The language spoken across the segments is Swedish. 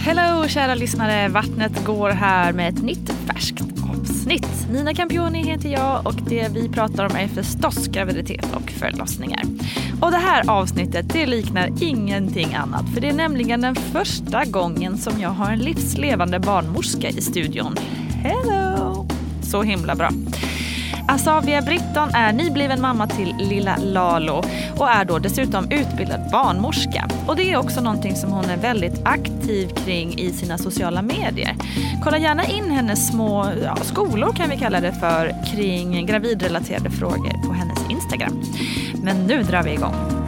Hello kära lyssnare! Vattnet går här med ett nytt färskt avsnitt. Nina Campioni heter jag och det vi pratar om är förstås graviditet och förlossningar. Och det här avsnittet det liknar ingenting annat för det är nämligen den första gången som jag har en livslevande barnmorska i studion. Hello! Så himla bra. Asavia Britton är nybliven mamma till lilla Lalo och är då dessutom utbildad barnmorska. Och det är också någonting som hon är väldigt aktiv kring i sina sociala medier. Kolla gärna in hennes små ja, skolor kan vi kalla det för kring gravidrelaterade frågor på hennes Instagram. Men nu drar vi igång.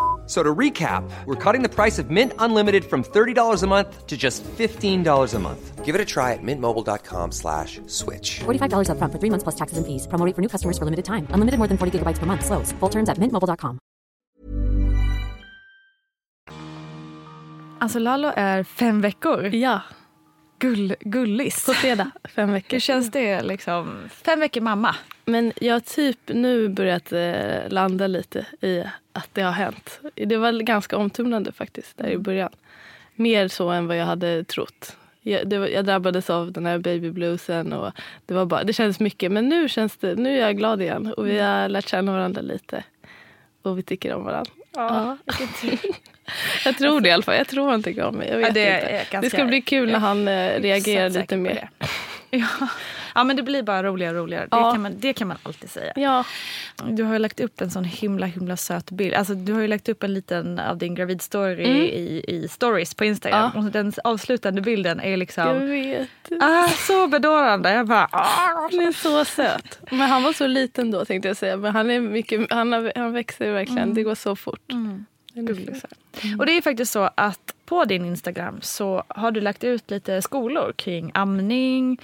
So to recap, we're cutting the price of Mint Unlimited from $30 a month to just $15 a month. Give it a try at mintmobile.com slash switch. $45 up front for three months plus taxes and fees. Promo for new customers for limited time. Unlimited more than 40 gigabytes per month. Slows. Full terms at mintmobile.com. Alltså Lalo är fem veckor. Ja, Gull, gullis. på fredag. Fem veckor. Hur känns det liksom? Fem veckor mamma. Men jag har typ nu börjat eh, landa lite i att det har hänt. Det var ganska omtumlande faktiskt där i början. Mer så än vad jag hade trott. Jag, det var, jag drabbades av den här babybluesen och det, var bara, det kändes mycket. Men nu, känns det, nu är jag glad igen och vi har lärt känna varandra lite. Och vi tycker om varandra. Ja. jag tror det i alla fall. Jag tror han tycker om mig. Jag vet Ja, det inte. det ska bli kul när han eh, reagerar lite mer. Det. Ja. ja, men det blir bara roligare och roligare. Det, Ja. kan man, det kan man alltid säga. Ja, Du har ju lagt upp en sån himla himla söt bild. Alltså, du har ju lagt upp en liten av din gravidstory Mm. i, i stories på Instagram. Och den avslutande bilden är jag liksom vet. ah, så bedårande. Jag bara, ah. Han är så söt. Men han var så liten då tänkte jag säga. Men han, är mycket, han, har, han växer verkligen. Det går så fort. Mm. Är fin. Och det är faktiskt så att på din Instagram så har du lagt ut lite skolor kring amning,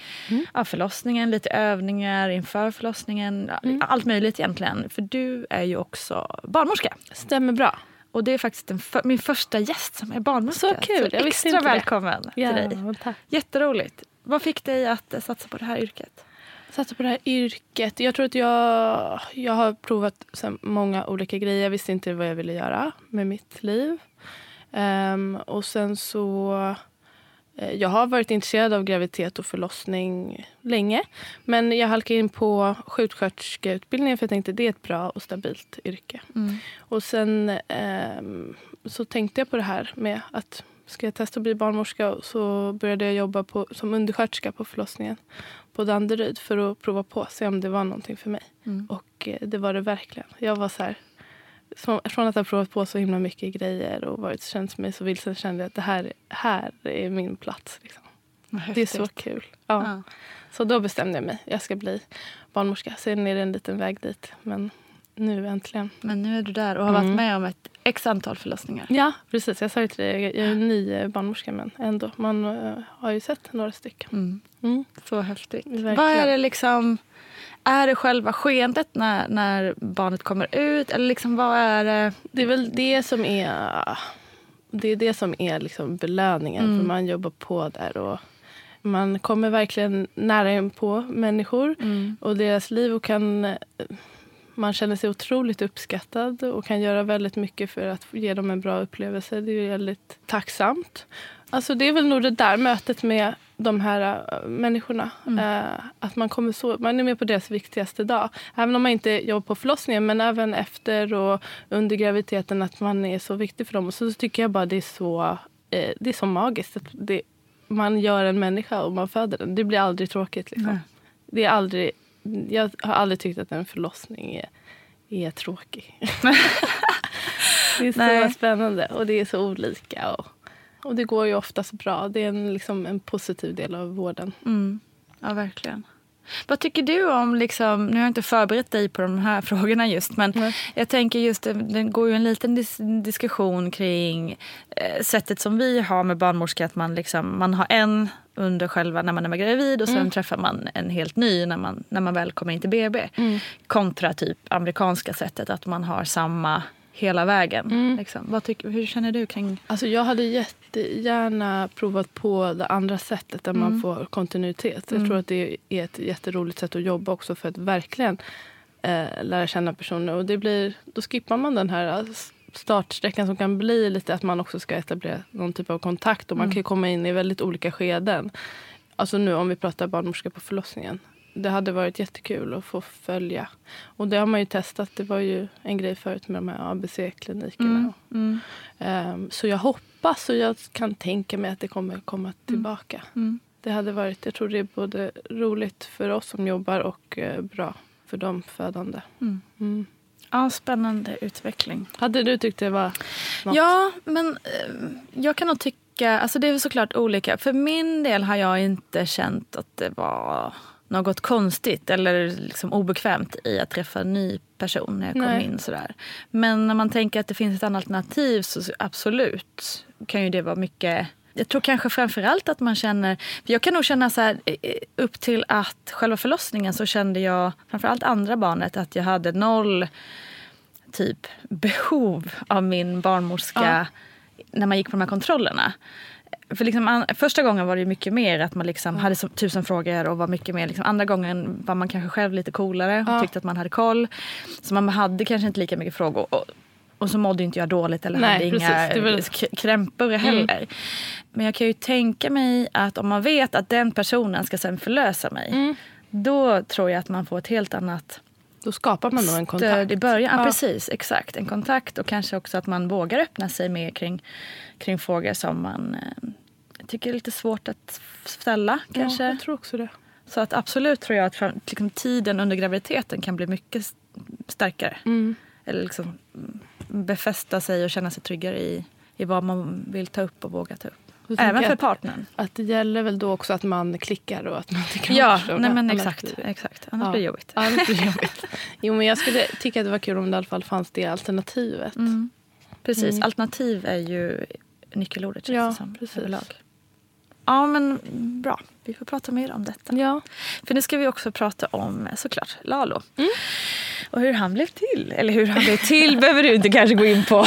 ja, förlossningen, lite övningar inför förlossningen. ja, Allt möjligt egentligen. För du är ju också barnmorska. Stämmer bra. Och det är faktiskt för, min första gäst som är barnmorska. Så kul, visste extra inte det. välkommen Ja, till dig. tack. Jätteroligt. Vad fick dig att eh, satsa på det här yrket? Satte på det här yrket. Jag tror att jag, jag har provat så många olika grejer. Jag visste inte vad jag ville göra med mitt liv. Ehm, och sen så... eh, Jag har varit intresserad av graviditet och förlossning länge. Men jag halkade in på sjuksköterskeutbildningen för jag tänkte det är ett bra och stabilt yrke. Och sen ehm, så tänkte jag på det här med att ska jag testa att bli barnmorska och så började jag jobba på, som undersköterska på förlossningen på Danderyd för att prova på se om det var någonting för mig. Och eh, det var det verkligen. Jag var så här, från att ha provat på så himla mycket grejer och varit, känt mig så vilsen kände jag att det här, här är min plats. Liksom. Det är så kul. Ja. Ja. Så då bestämde jag mig. Jag ska bli barnmorska. Sen är det en liten väg dit. Men nu äntligen. Men nu är du där och har varit Mm. med om ett x antal förlossningar. Ja, precis. Jag sa ju till dig, jag är ny eh, barnmorska men ändå. Man eh, har ju sett några stycken. Mm. Mm. Så häftigt. Verkligen. Vad är det liksom... Är det själva skeendet när, när barnet kommer ut? Eller liksom vad är det? Det är väl det som är, det är, det som är liksom belöningen. Mm. För man jobbar på där och man kommer verkligen nära in på människor Mm. och deras liv och kan man känner sig otroligt uppskattad och kan göra väldigt mycket för att ge dem en bra upplevelse. Det är väldigt tacksamt. Alltså det är väl nog det där mötet med de här äh, människorna. Mm. Äh, att man, kommer så, man är med på deras viktigaste dag. Även om man inte jobbar på förlossningen men även efter och under graviditeten att man är så viktig för dem. Och så tycker jag bara det är så, eh, det är så magiskt. Att det, man gör en människa och man föder den. Det blir aldrig tråkigt. Liksom. Det är aldrig, jag har aldrig tyckt att en förlossning är, är tråkig. Det är så Nej. spännande och det är så olika. Och, och det går ju oftast bra. Det är en, liksom, en positiv del av vården. Mm. Ja, verkligen. Vad tycker du om, liksom, nu har jag inte förberett dig på de här frågorna just, men Nej. jag tänker just, det går ju en liten dis- diskussion kring eh, sättet som vi har med barnmorska, att man, liksom, man har en under själva när man är gravid och sen träffar man en helt ny när man, när man väl kommer in till BB. Kontra typ amerikanska sättet, att man har samma hela vägen. Liksom. Vad tycker, hur känner du kring... Alltså jag hade jättegärna provat på det andra sättet där man får kontinuitet. Jag tror att det är ett jätteroligt sätt att jobba också för att verkligen eh, lära känna personer. Och det blir, då skippar man den här startsträckan som kan bli lite att man också ska etablera någon typ av kontakt. Och man kan ju komma in i väldigt olika skeden. Alltså nu om vi pratar barnmorska på förlossningen. Det hade varit jättekul att få följa. Och det har man ju testat. Det var ju en grej förut med de här ABC-klinikerna. Ehm, så jag hoppas och jag kan tänka mig att det kommer komma tillbaka. Det hade varit, jag tror det är både roligt för oss som jobbar och eh, bra för de födande. Mm. Ja, spännande utveckling. Hade du tyckt det var något? Ja, men eh, jag kan nog tycka... Alltså det är såklart olika. För min del har jag inte känt att det var något konstigt eller liksom obekvämt i att träffa en ny person när jag kom Nej. in. Sådär. Men när man tänker att det finns ett annat alternativ så absolut kan ju det vara mycket... Jag tror kanske framförallt att man känner... Jag kan nog känna så här, eh, upp till att själva förlossningen så kände jag, framförallt andra barnet, att jag hade noll typ behov av min barnmorska när man gick på de här kontrollerna. För liksom, första gången var det mycket mer att man liksom hade så, tusen frågor och var mycket mer. Liksom, andra gången var man kanske själv lite coolare och Ja. tyckte att man hade koll. Så man hade kanske inte lika mycket frågor. Och, och så mådde inte jag dåligt eller Nej, hade inga precis. Är väl- krämpor heller. Men jag kan ju tänka mig att om man vet att den personen ska sen förlösa mig. Då tror jag att man får ett helt annat Då skapar man nog en kontakt. i början. Ja, Ja. Precis, exakt. En kontakt och kanske också att man vågar öppna sig mer kring, kring frågor som man eh, tycker är lite svårt att ställa. Kanske. Ja, jag tror också det. Så att absolut tror jag att fram, liksom, tiden under graviditeten kan bli mycket starkare. Mm. Eller liksom mm, befästa sig och känna sig tryggare i, i vad man vill ta upp och våga ta upp. Även för att- partnern. Att det gäller väl då också att man klickar och att man om Ja, nej men exakt. blir exakt. Annars Ja. blir det jobbigt. Ja, annars blir det jobbigt. Jo, men jag skulle tycka att det var kul om det i alla fall fanns det alternativet. Mm. Precis. Mm. Alternativ är ju nyckelordet känns Ja, det som. precis. Överlag. Ja, men bra. Vi får prata mer om detta. Ja. För nu ska vi också prata om såklart Lalo. Mm. Och hur han blev till. Eller hur han blev till behöver du inte kanske gå in på.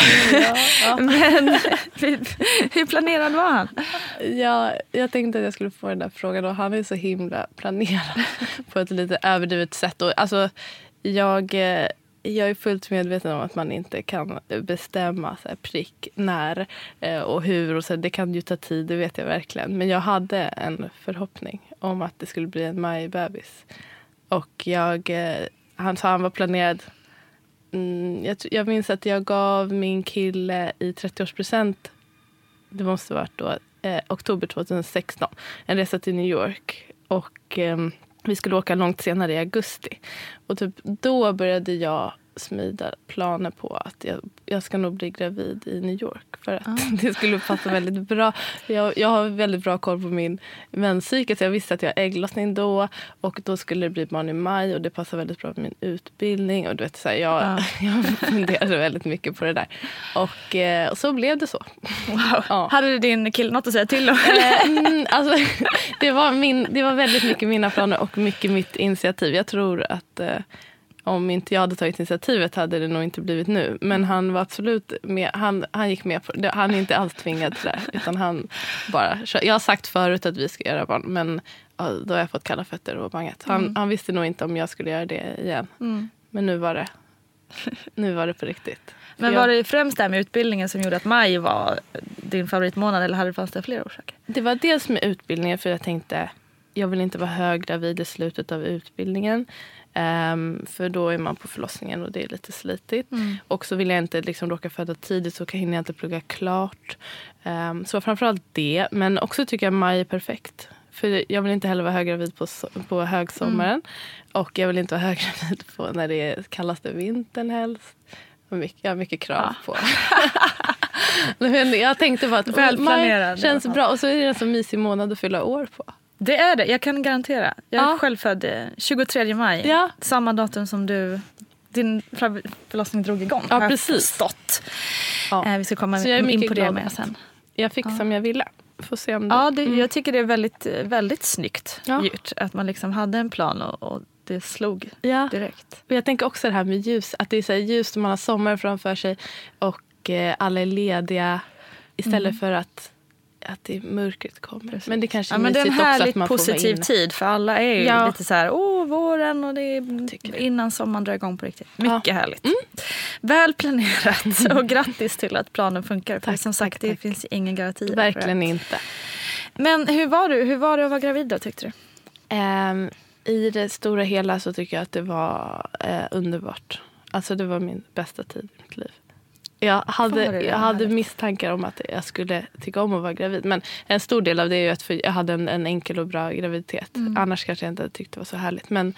ja. Men hur, hur planerad var han? Ja, jag tänkte att jag skulle få den där frågan och han är så himla planerad på ett lite överdrivet sätt. Och, alltså, jag, eh, jag är fullt medveten om att man inte kan bestämma så här, prick när eh, och hur. Och så, det kan ju ta tid, det vet jag verkligen. Men jag hade en förhoppning om att det skulle bli en majbebis. Och jag, eh, han sa han var planerad Mm, jag, jag minns att jag gav min kille i 30-årspresent det måste ha varit då eh, oktober 2016, en resa till New York. Och ehm, vi skulle åka långt senare i augusti. Och typ då började jag smida planer på att jag, jag ska nog bli gravid i New York. För att det skulle passa väldigt bra. Jag, jag har väldigt bra koll på min menscykel så jag visste att jag har ägglossning då. Och då skulle det bli barn i maj och det passar väldigt bra med min utbildning. Och du vet, så här, jag, Ja. jag funderade väldigt mycket på det där. Och, eh, och så blev det så. Wow. Ja. Hade din kille något att säga till om? Eh, mm, alltså, det, var min, det var väldigt mycket mina planer och mycket mitt initiativ. Jag tror att eh, om inte jag hade tagit initiativet hade det nog inte blivit nu. Men han var absolut med. Han, han gick med på det. Han är inte alls tvingad till det. Utan han bara, jag har sagt förut att vi ska göra barn. Men då har jag fått kalla fötter och bangat. Han, han visste nog inte om jag skulle göra det igen. Men nu var det, nu var det på riktigt. Men var det främst det med utbildningen som gjorde att maj var din favoritmånad eller hade det fanns det fler orsaker? Det var dels med utbildningen för jag tänkte jag vill inte vara höggravid i slutet av utbildningen. Ehm, för då är man på förlossningen och det är lite slitigt. Och så vill jag inte liksom råka föda tidigt så kan hinner jag inte plugga klart. Um, så framförallt det. Men också tycker jag maj är perfekt. För jag vill inte heller vara höggravid på, på högsommaren. Och jag vill inte vara höggravid på när det är kallaste vintern helst. jag har mycket krav på. Men jag tänkte bara att maj känns bra. Och så är det en så mysig månad att fylla år på. Det är det, jag kan garantera. Jag är Ja. själv född eh, 23 maj. Ja. Samma datum som du, din för- förlossning drog igång. Ja, precis. förstått. Ja. Eh, vi ska komma in på det mer sen. Jag fick som jag ville. Får se om det... Ja, det, jag tycker det är väldigt, väldigt snyggt Ja. gjort. Att man liksom hade en plan och, och det slog Ja. direkt. Och jag tänker också det här med ljus. Att det är så ljust och man har sommar framför sig och eh, alla är lediga. Istället för att, att det mörkret kommer. Men det kanske är Ja, men det är en härligt positiv tid för alla är ju Ja. lite så här, åh våren och det är innan sommaren drar igång på riktigt. Ja. Mm. Mycket härligt. Väl planerat och grattis till att planen funkar. För Tack, som sagt, tack, det tack. finns ingen garanti. för Verkligen inte. Men hur var du? Hur var det att vara gravid då tyckte du? Ehm, I det stora hela så tycker jag att det var eh, underbart. Alltså det var min bästa tid i mitt liv. Jag hade, jag hade misstankar om att jag skulle tycka om att vara gravid. Men en stor del av det är ju att jag hade en, en enkel och bra graviditet. Mm. Annars kanske jag inte hade tyckt det var så härligt. Men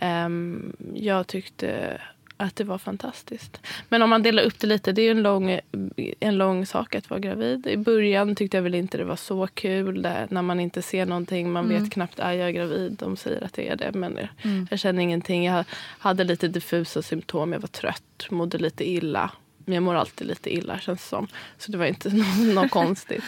ehm, jag tyckte att det var fantastiskt. Men om man delar upp det lite, det är en lång, en lång sak att vara gravid. I början tyckte jag väl inte det var så kul där, när man inte ser någonting. Man vet knappt, är jag gravid? De säger att det är det, men jag, jag känner ingenting. Jag hade lite diffusa symptom, jag var trött, mådde lite illa. Men jag mår alltid lite illa känns det som. Så det var inte något, något konstigt.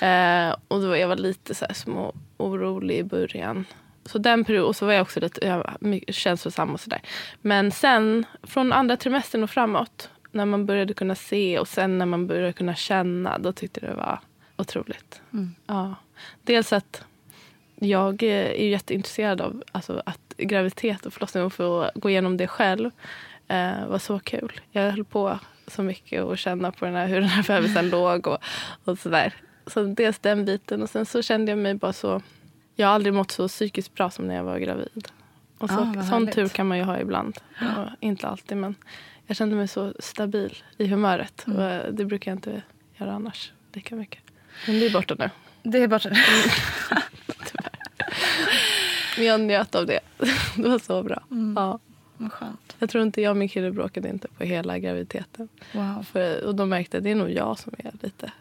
Eh, och då jag var lite så här små orolig i början. Så den perioden, och så var jag också lite jag känslosam och sådär. Men sen från andra trimestern och framåt. När man började kunna se och sen när man började kunna känna. Då tyckte jag det var otroligt. Ja. Dels att jag eh, är jätteintresserad av alltså, att graviditet och förlossning och få gå igenom det själv eh, var så kul. Jag höll på så mycket och känna på den här, hur den här bebisen låg och, och sådär. Så dels den biten och sen så kände jag mig bara så... Jag har aldrig mått så psykiskt bra som när jag var gravid. Och så, Ah, sån tur kan man ju ha ibland. Och inte alltid men jag kände mig så stabil i humöret. Mm. Och eh, det brukar jag inte göra annars lika mycket. Men det är borta nu. Det är bara Men jag njöt av det. Det var så bra. Mm. Ja. Vad skönt. Jag tror inte jag och min kille bråkade inte på hela graviditeten. Wow. För, och de märkte att det är nog jag som är lite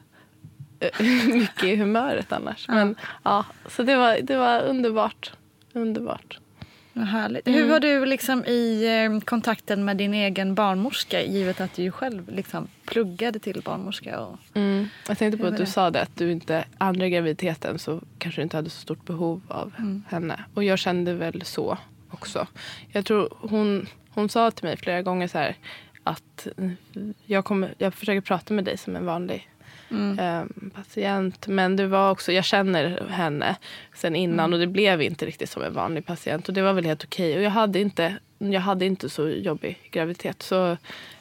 eh, mycket i humöret annars. Men ja, så det var, det var underbart. Underbart. Vad härligt. Mm. Hur var du liksom i eh, kontakten med din egen barnmorska givet att du själv liksom pluggade till barnmorska? Och... Mm. Jag tänkte på att du det? sa det att du inte andra graviditeten så kanske du inte hade så stort behov av henne. Och jag kände väl så också. Jag tror hon, hon sa till mig flera gånger så här att mm, jag, kommer, jag försöker prata med dig som en vanlig eh, patient. Men det var också, jag känner henne sen innan och det blev inte riktigt som en vanlig patient. Och det var väl helt okej. Och jag hade inte, jag hade inte så jobbig graviditet. Så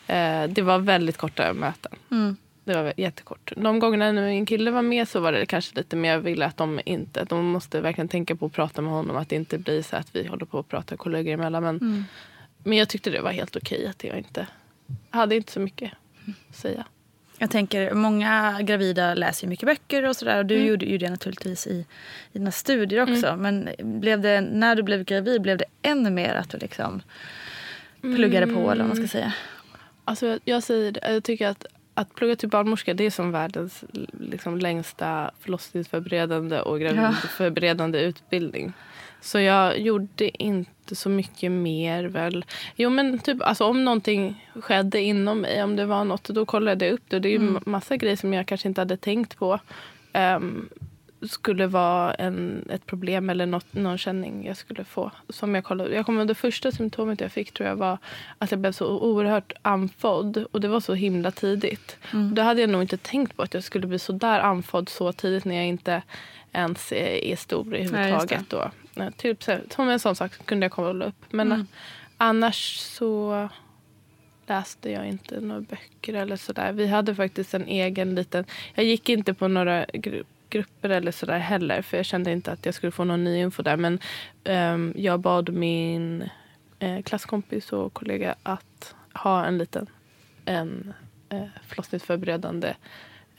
eh, det var väldigt korta möten. Det var jättekort. De gångerna när min kille var med så var det kanske lite mer jag ville att de inte, de måste verkligen tänka på att prata med honom. Att det inte blir så att vi håller på att prata kollegor emellan. Men, men jag tyckte det var helt okej att jag inte hade inte så mycket att säga. Jag tänker, många gravida läser mycket böcker och sådär. Och du gjorde ju det naturligtvis i, i dina studier också. Men blev det, när du blev gravid, blev det ännu mer att du liksom pluggade på eller vad man ska säga? Alltså jag, jag säger jag tycker att att plugga till barnmorska det är som världens liksom, längsta förlossningsförberedande och gravidförberedande utbildning. Så jag gjorde inte så mycket mer väl. Jo men typ alltså, om någonting skedde inom mig, om det var något, då kollade jag upp det. Det är ju massa grejer som jag kanske inte hade tänkt på. ehm, skulle vara en, ett problem eller något, någon känning jag skulle få. Som jag, kollade. jag kommer det första symptomet jag fick tror jag var att jag blev så oerhört andfådd. Och det var så himla tidigt. Och det hade jag nog inte tänkt på att jag skulle bli så där andfådd så tidigt när jag inte ens är, är stor Ja, överhuvudtaget. då. Typ, så- som en sån sak kunde jag kolla upp. Men eh, annars så läste jag inte några böcker eller sådär. Vi hade faktiskt en egen liten... Jag gick inte på några gru- grupper eller sådär heller för jag kände inte att jag skulle få någon ny info där. Men ehm, jag bad min eh, klasskompis och kollega att ha en liten en, eh, förlossningsförberedande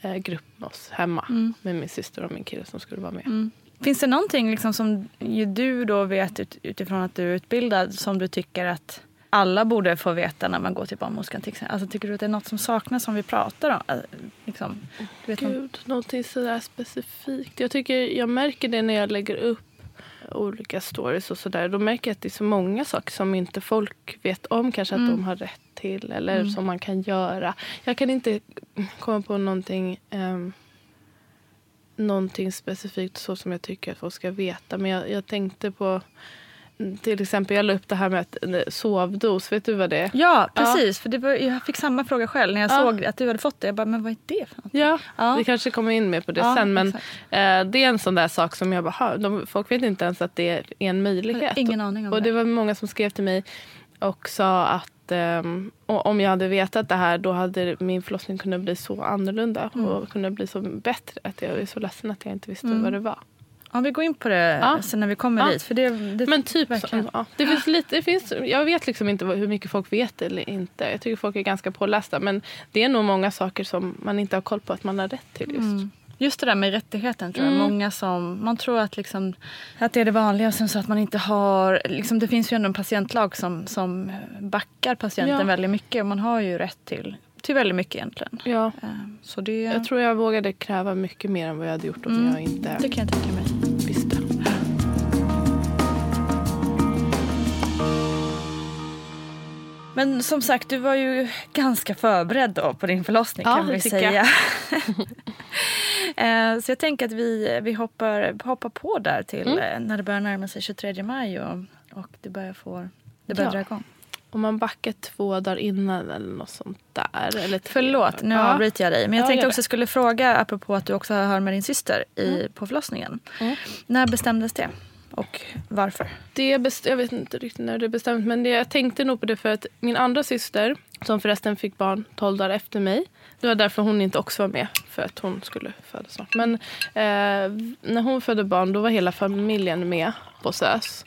eh, grupp med oss hemma med min syster och min kille som skulle vara med. Finns det någonting liksom som du då vet ut, utifrån att du är utbildad som du tycker att alla borde få veta när man går till barnmorskan? till? Alltså, tycker du att det är något som saknas som vi pratar om? Alltså, Liksom, du vet, Gud, någonting sådär specifikt. Jag tycker jag märker det när jag lägger upp olika stories och sådär. Då märker jag att det är så många saker som inte folk vet om kanske att de har rätt till eller som man kan göra. Jag kan inte komma på någonting um, någonting specifikt så som jag tycker att folk ska veta. Men jag, jag tänkte på till exempel, jag la upp det här med att eh, sovdos. Vet du vad det är? Ja, precis. För det var, jag fick samma fråga själv när jag Ja. såg att du hade fått det. Jag bara, men vad är det för något? Ja, Ja. vi kanske kommer in mer på det Ja, sen. Men eh, det är en sån där sak som jag bara, "Ha, de, folk vet inte ens att det är en möjlighet. ingen aning om och det. det var många som skrev till mig och sa att ehm, och om jag hade vetat det här då hade min förlossning kunnat bli så annorlunda Mm. och kunnat bli så bättre. Att jag är så ledsen att jag inte visste vad det var. Ja, vi går in på det Ja. sen när vi kommer Ja. dit. För det, det, Men typ så, ja. det finns lite, det finns, Jag vet liksom inte hur mycket folk vet eller inte. Jag tycker folk är ganska pålästa. Men det är nog många saker som man inte har koll på att man har rätt till. Just. Just det där med rättigheten tror jag. Mm. Många som, man tror att, liksom, att det är det vanliga sen så att man inte har... Liksom, det finns ju ändå en patientlag som, som backar patienten Ja. väldigt mycket. Och man har ju rätt till, till väldigt mycket egentligen. Ja. Eh, Så det, Jag tror jag vågade kräva mycket mer än vad jag hade gjort om Mm. jag inte det kan jag tänka mig. Men som sagt, du var ju ganska förberedd då på din förlossning Ja, kan vi säga. Eh, Så jag tänker att vi, vi hoppar, hoppar på där till Mm. eh, när det börjar närma sig 23 maj och, och det börjar, få, det börjar Ja. dra igång. Om man backar två dagar innan eller något sånt där. Eller tre Förlåt, nu dagar. avbryter jag dig. Men jag Ja, tänkte också skulle fråga, apropå att du också hör med din syster i, på förlossningen. Mm. När bestämdes det? Och varför? Det best- jag vet inte riktigt när det är bestämt. Men det, jag tänkte nog på det för att min andra syster, som förresten fick barn 12 dagar efter mig. Det var därför hon inte också var med. För att hon skulle föda snart. Men eh, när hon födde barn då var hela familjen med på SÖS.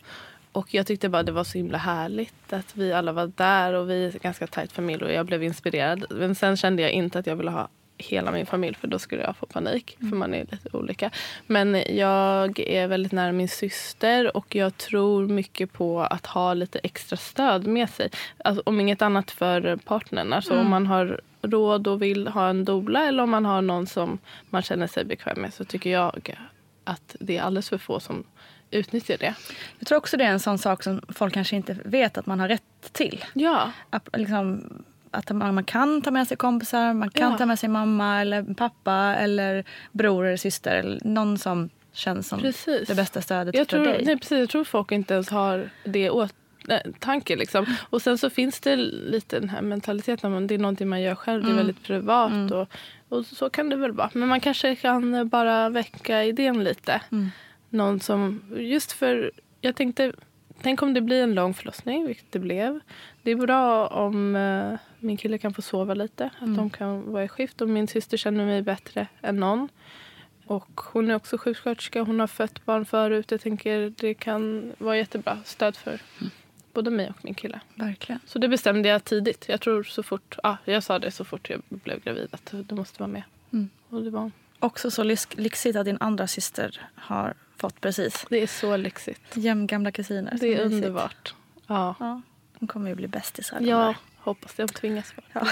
Och jag tyckte bara det var så himla härligt att vi alla var där och vi är en ganska tajt familj och jag blev inspirerad. Men sen kände jag inte att jag ville ha hela min familj för då skulle jag få panik. För man är lite olika. Men jag är väldigt nära min syster och jag tror mycket på att ha lite extra stöd med sig. Alltså, om inget annat för partnern. Alltså om man har råd och vill ha en doula eller om man har någon som man känner sig bekväm med så tycker jag att det är alldeles för få som utnyttjar det. Jag tror också det är en sån sak som folk kanske inte vet att man har rätt till. Ja, Att, liksom, att man, kan ta med sig kompisar, man kan Ja. ta med sig mamma eller pappa eller bror eller syster. Eller någon som känns som Precis. det bästa stödet jag för tror, dig. nej, precis, jag tror folk inte ens har det åt nej, tanke. Liksom. Och sen så finns det lite den här mentaliteten att det är någonting man gör själv. Det är väldigt privat. Och, och så kan det väl vara. Men man kanske kan bara väcka idén lite. Någon som, just för, jag tänkte, tänk om det blir en lång förlossning, vilket det blev. Det är bra om eh, min kille kan få sova lite. Att de kan vara i skift. Och min syster känner mig bättre än någon. Och hon är också sjuksköterska. Hon har fött barn förut. Jag tänker det kan vara jättebra stöd för både mig och min kille. Verkligen. Så det bestämde jag tidigt. Jag tror så fort, ja, jag sa det så fort jag blev gravid att du måste vara med. Mm. Och det var. Också så lyx- lyxigt att din andra syster har fått precis. Det är så lyxigt. Jämngamla kusiner. Det är underbart. Ja, Ja, de kommer ju bli bästisar. ja. Hoppas de tvingas vara.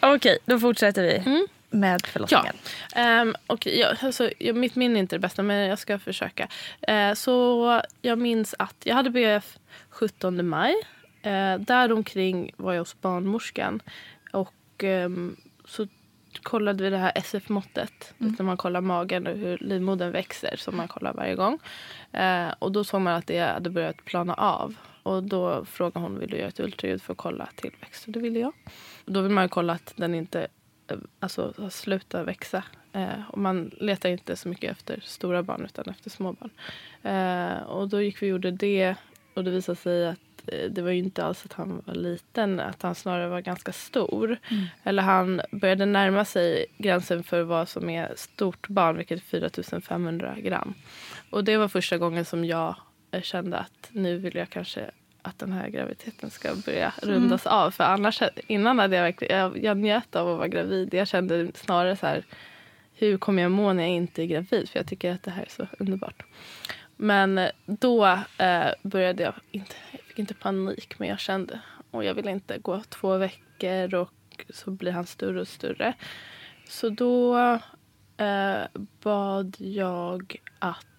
Okej, då fortsätter vi Mm. med förlossningen. Um, och jag, alltså, jag, mitt minne är inte det bästa, men jag ska försöka. Eh, så jag minns att jag hade BF 17 maj. Uh, däromkring var jag hos barnmorskan. Och ehm, så kollade vi det här SF-måttet. Där man kollar magen och hur livmodern växer. Som man kollar varje gång. Eh, och då såg man att det hade börjat plana av. Och då frågade hon vill du göra ett ultraljud för att kolla tillväxt. Och det ville jag. Och då vill man kolla att den inte eh, alltså, har slutat växa. Eh, och man letar inte så mycket efter stora barn utan efter små barn. Eh, och då gick vi och gjorde det. Och det visade sig att eh, det var inte alls att han var liten, att han snarare var ganska stor. Eller han började närma sig gränsen för vad som är stort barn, vilket är 4500 gram. Och det var första gången som jag kände att nu vill jag kanske att den här graviditeten ska börja rundas av. För annars, innan hade jag jag, jag njöt av att vara gravid. Jag kände snarare så här, hur kommer jag må när jag inte är gravid? För jag tycker att det här är så underbart. Men eh, då eh, började jag, inte, jag fick fick inte panik men jag kände och jag ville inte gå två veckor och så blir han större och större. Så då eh, bad jag att...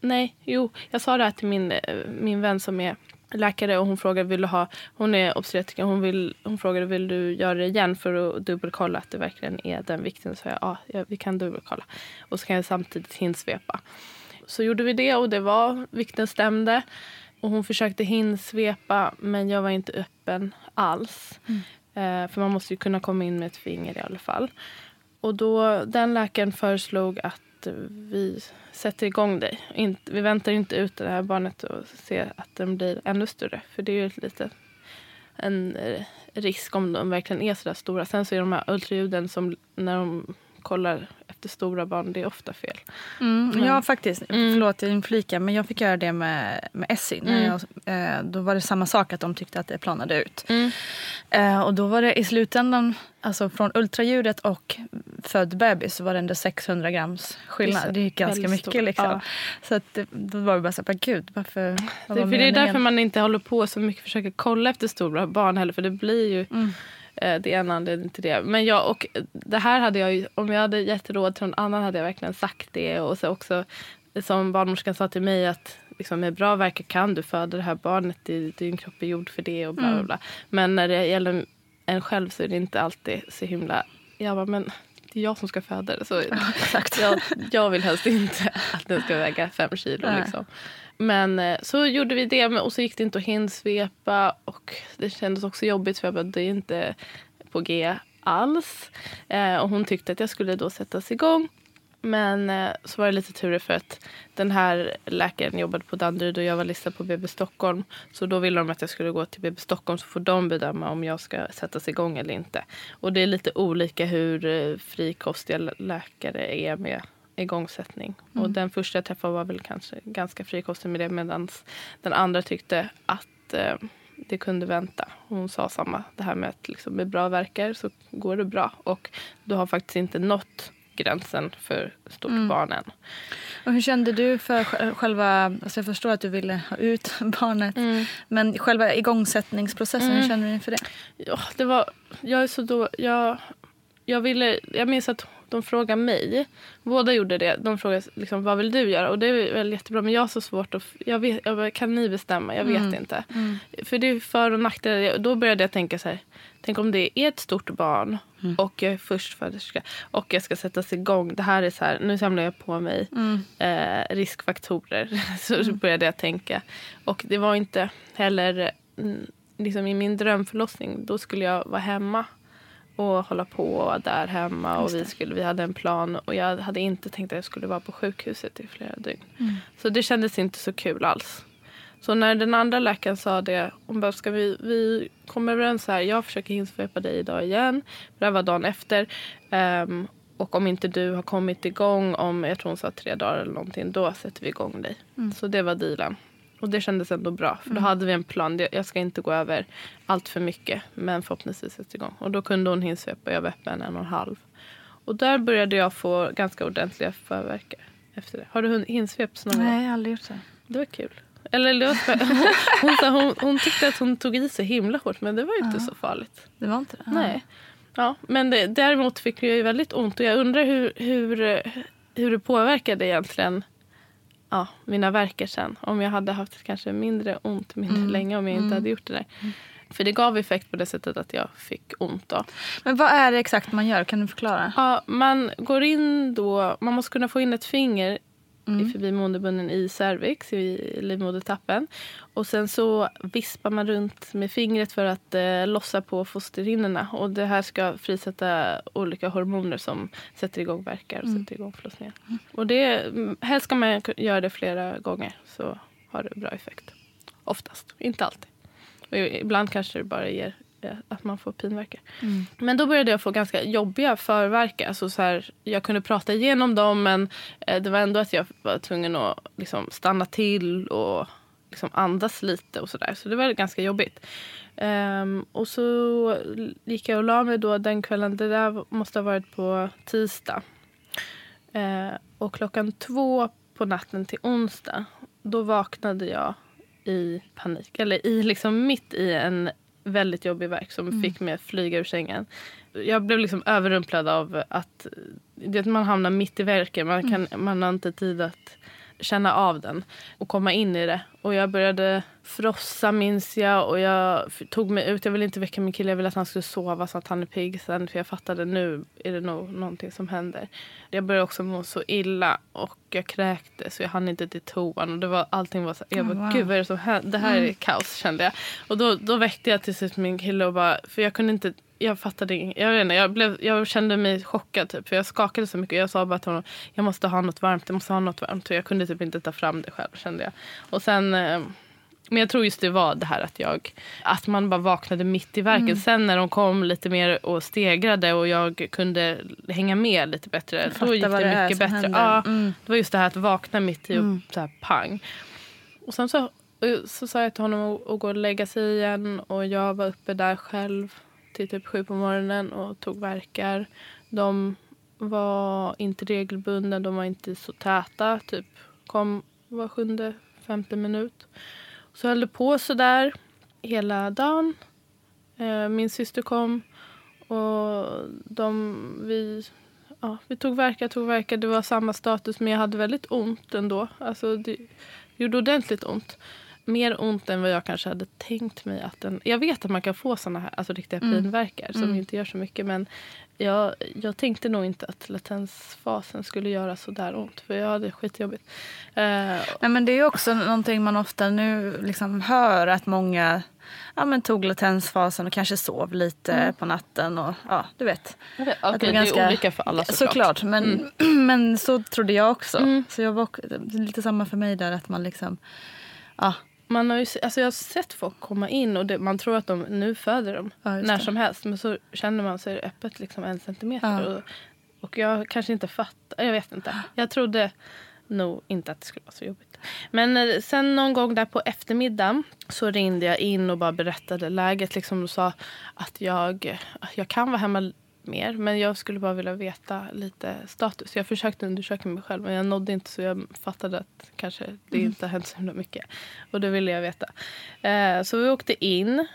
Nej, jo, jag sa det här till min, eh, min vän som är läkare och hon frågade vill du ha, hon är obstetriker, hon, vill, hon frågade vill du göra det igen för att dubbelkolla att det verkligen är den vikten. Så jag ja, vi kan dubbelkolla. Och så kan jag samtidigt hinsvepa. Så gjorde vi det och det var, vikten stämde. Och hon försökte hinsvepa men jag var inte öppen alls. Mm. Eh, för man måste ju kunna komma in med ett finger i alla fall. Och då, den läkaren föreslog att vi sätter igång dig. vi väntar inte ut det här barnet och ser att den blir ännu större. För det är ju lite en eh, risk om de verkligen är så där stora. Sen så är de här ultraljuden som när de kollar efter stora barn, det är ofta fel. Mm, mm. Ja faktiskt, mm. förlåt jag inflikar men jag fick göra det med, med Essie. När mm. jag, eh, då var det samma sak att de tyckte att det planade ut. Mm. Eh, och då var det i slutändan, alltså från ultraljudet och född bebis så var det ändå 600 grams skillnad. Det är ganska mycket liksom. Ja. Så att, då var det bara så här, gud varför? Det, för det är därför man inte håller på så mycket försöker kolla efter stora barn heller för det blir ju mm. Det är en anledning till det. Men jag, och det här hade jag ju, om jag hade gett råd till någon annan hade jag verkligen sagt det. Och så också som barnmorskan sa till mig att liksom, med bra verkar kan du föda det här barnet. Din kropp är gjord för det och bla bla mm. bla. Mm. Men när det gäller en själv så är det inte alltid så himla... Jag bara, men det är jag som ska föda det. Så exakt. Jag, jag vill helst inte att den ska väga fem kilo. Liksom. Men eh, så gjorde vi det och så gick det inte att hinsvepa och det kändes också jobbigt för jag bara, det är inte på G alls. Eh, och hon tyckte att jag skulle då sättas igång. Men eh, så var det lite tur för att den här läkaren jobbade på Danderyd och jag var listad på BB Stockholm. Så då ville de att jag skulle gå till BB Stockholm så får de bedöma om jag ska sättas igång eller inte. Och det är lite olika hur eh, frikostiga läkare är med igångsättning. Mm. Och den första jag träffade var väl kanske ganska frikostig med det medan den andra tyckte att eh, det kunde vänta. Hon sa samma, det här med att liksom med bra verkar så går det bra. Och du har faktiskt inte nått gränsen för stort mm. barn än. Och hur kände du för själva, alltså jag förstår att du ville ha ut barnet, mm. men själva igångsättningsprocessen, mm. hur kände du inför det? Ja, det var, jag är så då, jag, jag ville, jag minns att de frågar mig. Båda gjorde det. De frågade liksom, vad vill du göra? Och det är väl jättebra. Men jag har så svårt att... Jag vet, jag, kan ni bestämma? Jag vet mm. inte. Mm. För det är för och nackdelar. Då började jag tänka så här. Tänk om det är ett stort barn mm. och jag är förstföderska och jag ska sättas igång. Det här är så här, nu samlar jag på mig mm. eh, riskfaktorer. så mm. började jag tänka. Och det var inte heller mm, liksom i min drömförlossning. Då skulle jag vara hemma och hålla på där hemma. Och vi, skulle, vi hade en plan och jag hade inte tänkt att jag skulle vara på sjukhuset i flera dygn. Mm. Så det kändes inte så kul alls. Så när den andra läkaren sa det, hon bara, ska vi, vi kommer överens här, jag försöker hinsvepa dig idag igen. Det här var dagen efter. Um, och om inte du har kommit igång om, jag tror hon sa tre dagar eller någonting, då sätter vi igång dig. Mm. Så det var dealen. Och det kändes ändå bra. För då mm. hade vi en plan. Jag ska inte gå över allt för mycket. Men förhoppningsvis sätta igång. Och då kunde hon hinsvepa. Jag var öppen en och en halv. Och där började jag få ganska ordentliga förverkar efter det. Har du hinsvept någon Nej, jag har aldrig gjort det. Det var kul. Eller hon, hon, hon, hon, tyckte att hon tog i sig himla hårt men det var inte ja. så farligt. Det var inte det? Nej. Ja, men det, däremot fick jag ju väldigt ont och jag undrar hur, hur, hur det påverkade egentligen ja, mina verkar sen. Om jag hade haft kanske mindre ont mindre mm. länge om jag inte mm. hade gjort det där. Mm. För det gav effekt på det sättet att jag fick ont. Då. Men vad är det exakt man gör? Kan du förklara? Ja, man går in då, man måste kunna få in ett finger mm. i förbimåendebunnen i cervix, i livmodertappen. Och sen så vispar man runt med fingret för att eh, lossa på fosterhinnorna. Och det här ska frisätta olika hormoner som sätter igång verkar och mm. sätter igång förlossningen. Mm. Och det, helst ska man göra det flera gånger så har det bra effekt. Oftast, inte alltid. Och ibland kanske det bara ger att man får pinverkar. Mm. Men då började jag få ganska jobbiga förverkar. Alltså så här, jag kunde prata igenom dem men eh, det var ändå att jag var tvungen att liksom stanna till och liksom andas lite och sådär. Så det var ganska jobbigt. Um, och så gick jag och la mig då den kvällen. Det där måste ha varit på tisdag. Uh, och klockan två på natten till onsdag då vaknade jag i panik. Eller i, liksom mitt i en väldigt jobbig verk som fick mig att flyga ur sängen. Jag blev liksom överrumplad av att det, man hamnar mitt i verken. Man, kan, man har inte tid att känna av den och komma in i det. Och jag började frossa minns jag och jag tog mig ut. Jag ville inte väcka min kille, jag ville att han skulle sova så att han är pigg sen. För jag fattade nu är det nog någonting som händer. Jag började också må så illa och jag kräktes så jag hann inte till toan. Och det var, allting var så, jag bara, wow. gud vad är det som händer? Det här är kaos kände jag. Och då, då väckte jag till slut min kille och bara, för jag kunde inte jag fattade inget. Jag, vet inte, jag, blev, jag kände mig chockad typ, för jag skakade så mycket. Jag sa bara till honom jag måste ha något varmt. Jag måste ha något varmt. För jag kunde typ inte ta fram det själv kände jag. Och sen, eh, men jag tror just det var det här att jag att man bara vaknade mitt i verken. Sen när de kom lite mer och stegrade och jag kunde hänga med lite bättre. Fatta Då gick det det mycket bättre. händer. Ja, Mm. Det var just det här att vakna mitt i och så här pang. Och sen så, så sa jag till honom att, att gå och lägga sig igen och jag var uppe där själv till typ sju på morgonen och tog verkar. De var inte regelbundna, de var inte så täta. Typ kom var sjunde, femte minut. Så höll det på så där hela dagen. Eh, min syster kom och de, vi, ja, vi tog verkar, tog verkar. Det var samma status men jag hade väldigt ont ändå. Alltså det gjorde ordentligt ont. Mer ont än vad jag kanske hade tänkt mig. att den, Jag vet att man kan få såna här alltså riktiga pinverkar som inte gör så mycket. Men jag, jag tänkte nog inte att latensfasen skulle göra så där ont. För jag hade skitjobbigt. Eh, Nej, men det är också någonting man ofta nu liksom hör att många ja, men tog latensfasen och kanske sov lite på natten. Och, ja, du vet. jag vet, Att okej, det är olika för alla såklart. Såklart, men, men så trodde jag också. Så jag var det är lite samma för mig där att man liksom... Ja, Man har ju, alltså jag har sett folk komma in och det, man tror att de nu föder dem Ja, när som helst. Men så känner man sig öppet liksom en centimeter. Ja. Och, och jag kanske inte fattar. Jag vet inte. Jag trodde nog inte att det skulle vara så jobbigt. Men eh, sen någon gång där på eftermiddagen så ringde jag in och bara berättade läget. Liksom och sa att jag, jag kan vara hemma mer men jag skulle bara vilja veta lite status. Jag försökte undersöka mig själv men jag nådde inte så jag fattade att kanske det inte har hänt så himla mycket. Och det ville jag veta. Eh, så vi åkte in.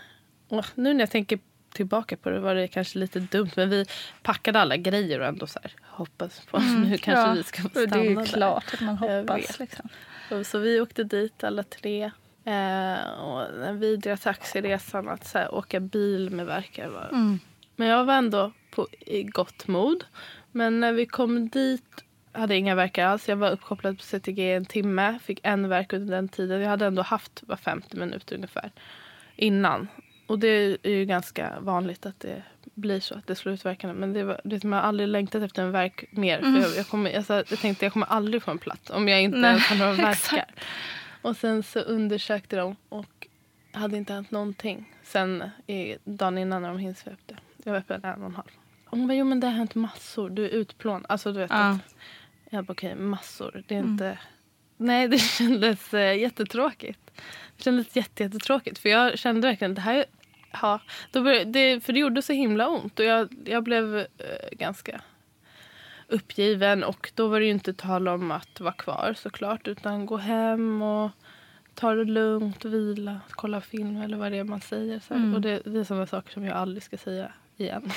Och nu när jag tänker tillbaka på det var det kanske lite dumt men vi packade alla grejer och ändå så här hoppas på nu kanske ja. vi ska få Det är stanna ju där. klart att man hoppas. Liksom. Och Så vi åkte dit alla tre. Eh, och den vidriga taxiresan att så här, åka bil med verkar var... Mm. Men jag var ändå på, i gott mod. Men när vi kom dit hade jag inga verkar alls. Jag var uppkopplad på CTG en timme. Fick en verk under den tiden. Jag hade ändå haft var 50 minuter ungefär innan. Och det är ju ganska vanligt att det blir så att det slår ut verkarna. Men det var, det, man har aldrig längtat efter en verk mer. För jag, jag, kommer, alltså, jag tänkte jag kommer aldrig få en plats om jag inte Nej, ens har några verkar. Och sen så undersökte de och hade inte hänt någonting. Sen i, dagen innan när de hinsvepte. Jag var öppen en och en halv. Hon bara, jo men det har hänt massor. Du är utplånad. Alltså du vet. Ja. Att, jag bara, okej massor. Det är inte... Nej det kändes eh, jättetråkigt. Det kändes jätte, jättetråkigt. För jag kände verkligen det här... Ja, då började, det, för det gjorde så himla ont. Och jag, jag blev eh, ganska uppgiven. Och då var det ju inte tal om att vara kvar såklart. Utan gå hem och ta det lugnt, vila, kolla film eller vad det är man säger. Så här. Och det, det är sådana saker som jag aldrig ska säga igen.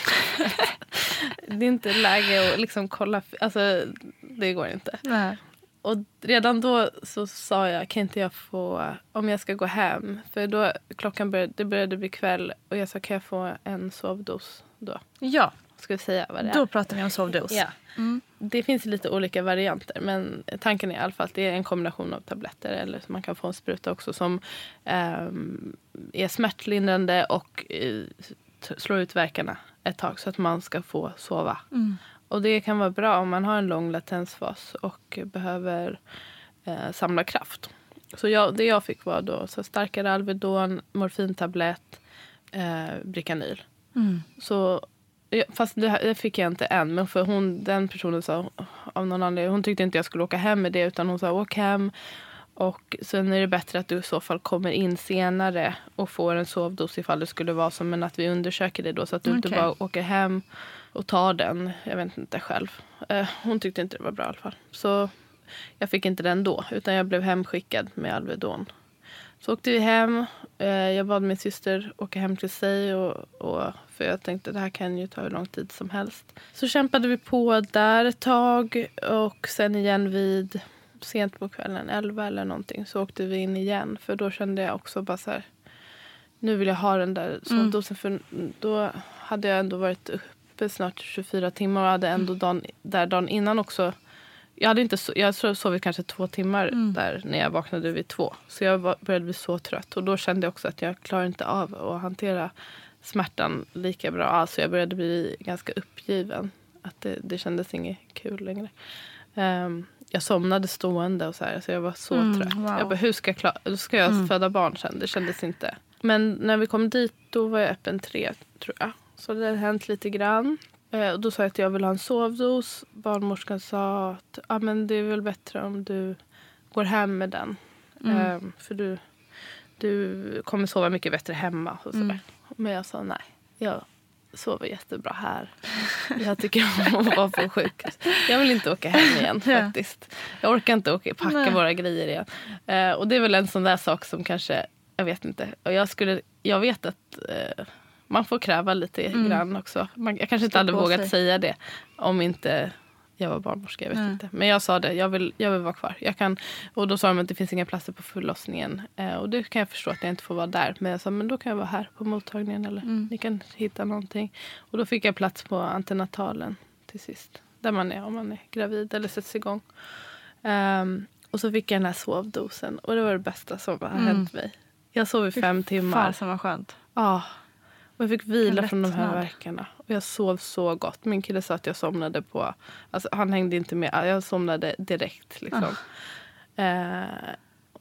det är inte läge att liksom kolla. Alltså, det går inte. Nej. Och redan då så sa jag, kan inte jag få, om jag ska gå hem, för då klockan började, det började bli kväll och jag sa, kan jag få en sovdos då? Ja, Ska vi säga vad det är? då pratar vi om sovdos. Ja. Det finns lite olika varianter men tanken är i alla fall att det är en kombination av tabletter eller man kan få en spruta också som ehm, är smärtlindrande och eh, t- slår ut verkarna ett tag så att man ska få sova. Och det kan vara bra om man har en lång latensfas och behöver eh, samla kraft. Så jag, det jag fick var då så starkare Alvedon, morfintablett, eh, Bricanyl. Så, ja, fast det, det fick jag inte än. Men för hon, den personen sa av någon anledning, hon tyckte inte jag skulle åka hem med det utan hon sa åk hem. Och sen är det bättre att du i så fall kommer in senare och får en sovdos ifall det skulle vara så. Men att vi undersöker det då så att du inte Okej. bara åker hem och tar den. Jag vet inte själv. Eh, hon tyckte inte det var bra i alla fall. Så jag fick inte den då utan jag blev hemskickad med Alvedon. Så åkte vi hem. Eh, jag bad min syster åka hem till sig. Och, och, för jag tänkte det här kan ju ta hur lång tid som helst. Så kämpade vi på där ett tag. Och sen igen vid sent på kvällen, 11 eller någonting, så åkte vi in igen. För då kände jag också bara så här, nu vill jag ha den där sovdosen. Mm. För då hade jag ändå varit uppe snart 24 timmar och hade ändå dagen, där dagen innan också jag hade inte so jag sovit kanske två timmar mm. där när jag vaknade vid två. Så jag var, började bli så trött. Och då kände jag också att jag klarar inte av att hantera smärtan lika bra. Alltså jag började bli ganska uppgiven. Att det, det kändes inget kul längre. Um, jag somnade stående och så här. Så jag var så mm, trött. Wow. Jag bara, hur ska jag, klara, ska jag mm. föda barn sen? Det kändes inte. Men när vi kom dit då var jag öppen tre tror jag. Så det hade hänt lite grann. Eh, och då sa jag att jag vill ha en sovdos. Barnmorskan sa att ah, men det är väl bättre om du går hem med den. Mm. Eh, för du, du kommer sova mycket bättre hemma. Och sådär. Mm. Men jag sa nej. Jag sover jättebra här. Jag tycker om att vara på sjukhus. Jag vill inte åka hem igen faktiskt. Jag orkar inte åka, packa nej. våra grejer igen. Eh, och det är väl en sån där sak som kanske, jag vet inte. Och jag, skulle, jag vet att eh, man får kräva lite mm. grann också. Man, jag kanske inte hade vågat sig. säga det om inte jag var barnmorska. Jag vet mm. inte. Men jag sa det, jag vill, jag vill vara kvar. Jag kan, och då sa de att det finns inga platser på förlossningen. Eh, och det kan jag förstå att jag inte får vara där. Men jag sa, men då kan jag vara här på mottagningen. Eller mm. ni kan hitta någonting. Och då fick jag plats på antenatalen till sist. Där man är om man är gravid eller sätts igång. Um, och så fick jag den här sovdosen. Och det var det bästa som har mm. hänt mig. Jag sov i fem timmar. Fan som var skönt. Ja. Och jag fick vila från de här verkarna. Och jag sov så gott. Min kille sa att jag somnade på... Alltså, han hängde inte med. Jag somnade direkt. Liksom. Ah. Eh,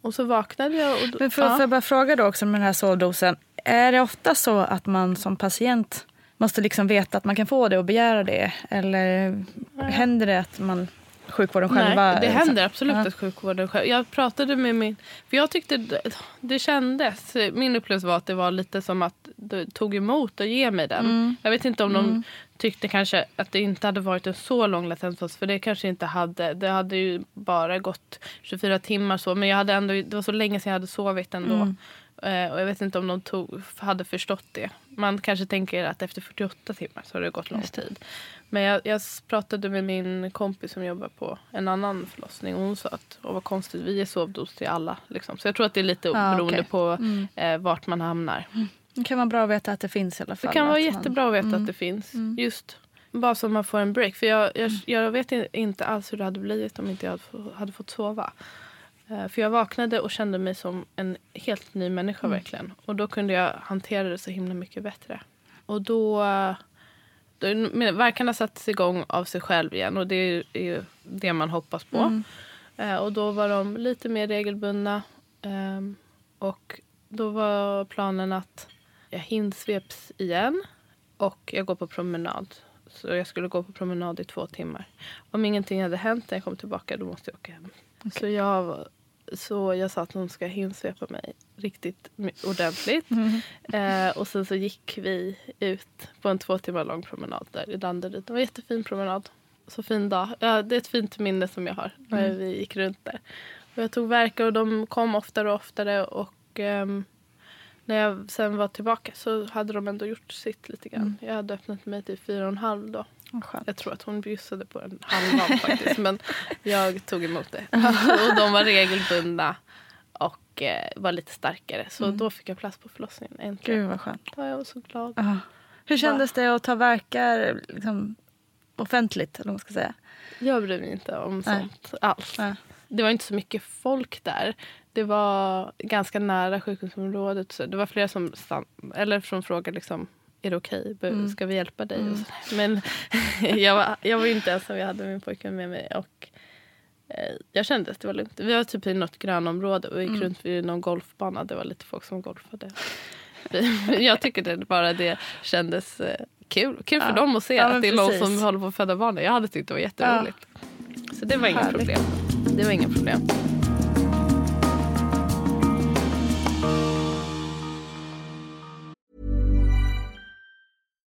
och så vaknade jag. Och Men för, ja. får jag bara fråga då också med den här sovdosen. Är det ofta så att man som patient måste liksom veta att man kan få det och begära det? Eller ja. händer det att man sjukvården själva? Nej, det händer absolut ja. att sjukvården själv. Jag pratade med min... För jag tyckte det, det kändes... Min upplevelse var att det var lite som att det tog emot att ge mig den. Mm. Jag vet inte om mm. de tyckte kanske att det inte hade varit en så lång latensfas. För det kanske inte hade. Det hade ju bara gått 24 timmar så. Men jag hade ändå, det var så länge sedan jag hade sovit ändå. Mm. Uh, och jag vet inte om de tog, hade förstått det. Man kanske tänker att efter 48 timmar så har det gått lång tid. Men jag, jag, pratade med min kompis som jobbar på en annan förlossning och hon sa att och vad konstigt, vi ger sovdos till alla. Liksom. Så jag tror att det är lite ah, beroende okay. på mm. eh, vart man hamnar. Mm. Det kan vara bra att veta att det finns i alla fall. Det kan vara jättebra man... att veta mm. att det finns. Mm. Just bara så man får en break. För jag, jag, mm. jag vet inte alls hur det hade blivit om inte jag hade fått sova. Uh, för jag vaknade och kände mig som en helt ny människa mm. verkligen. Och då kunde jag hantera det så himla mycket bättre. Och då uh, verkarna sattes igång av sig själv igen och det är ju det man hoppas på. Mm. Eh, och då var de lite mer regelbundna. Eh, och då var planen att jag hinsveps igen och jag går på promenad. Så jag skulle gå på promenad i två timmar. Om ingenting hade hänt när jag kom tillbaka då måste jag åka hem. Okay. Så jag så jag sa att hon ska hinsvepa mig riktigt ordentligt. Mm. Eh, och sen så gick vi ut på en två timmar lång promenad där i Danderyd. Det var en jättefin promenad. Så fin dag. Ja, det är ett fint minne som jag har när mm. vi gick runt där. Och jag tog verkar och de kom oftare och oftare. Och eh, när jag sen var tillbaka så hade de ändå gjort sitt lite grann. Mm. Jag hade öppnat mig till fyra och en halv då. Skönt. Jag tror att hon bjussade på en halvan faktiskt. men jag tog emot det. och de var regelbundna och eh, var lite starkare. Så mm. då fick jag plats på förlossningen. Äntligen. Gud vad skönt. Ja, jag var så glad. Uh. Hur kändes det att ta verkar liksom, offentligt? Eller man ska säga? Jag bryr mig inte om Nej. sånt alls. Nej. Det var inte så mycket folk där. Det var ganska nära sjukhusområdet. Så det var flera som, eller som frågade liksom, är det okej? Okay? Mm. Ska vi hjälpa dig? Mm. Men jag, var, jag var inte ensam, jag hade min pojke med mig. Och, eh, jag kände att det var lugnt. Vi var typ i något grönområde och gick mm. runt vid någon golfbana. Det var lite folk som golfade. jag tycker det bara det kändes eh, kul. Kul för dem att se ja, att det är precis. någon som håller på att föda barn. Jag hade tyckt det var jätteroligt. Ja. Så det var inget problem. Det var inga problem.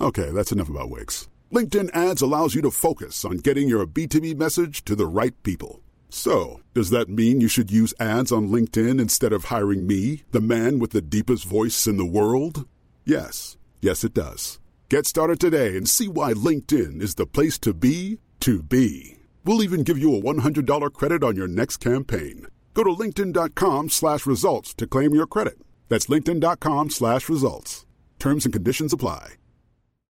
Okay, that's enough about wigs. LinkedIn ads allows you to focus on getting your B2B message to the right people. So, does that mean you should use ads on LinkedIn instead of hiring me, the man with the deepest voice in the world? Yes. Yes, it does. Get started today and see why LinkedIn is the place to be to be. We'll even give you a $100 credit on your next campaign. Go to linkedin.com slash results to claim your credit. That's linkedin.com slash results. Terms and conditions apply.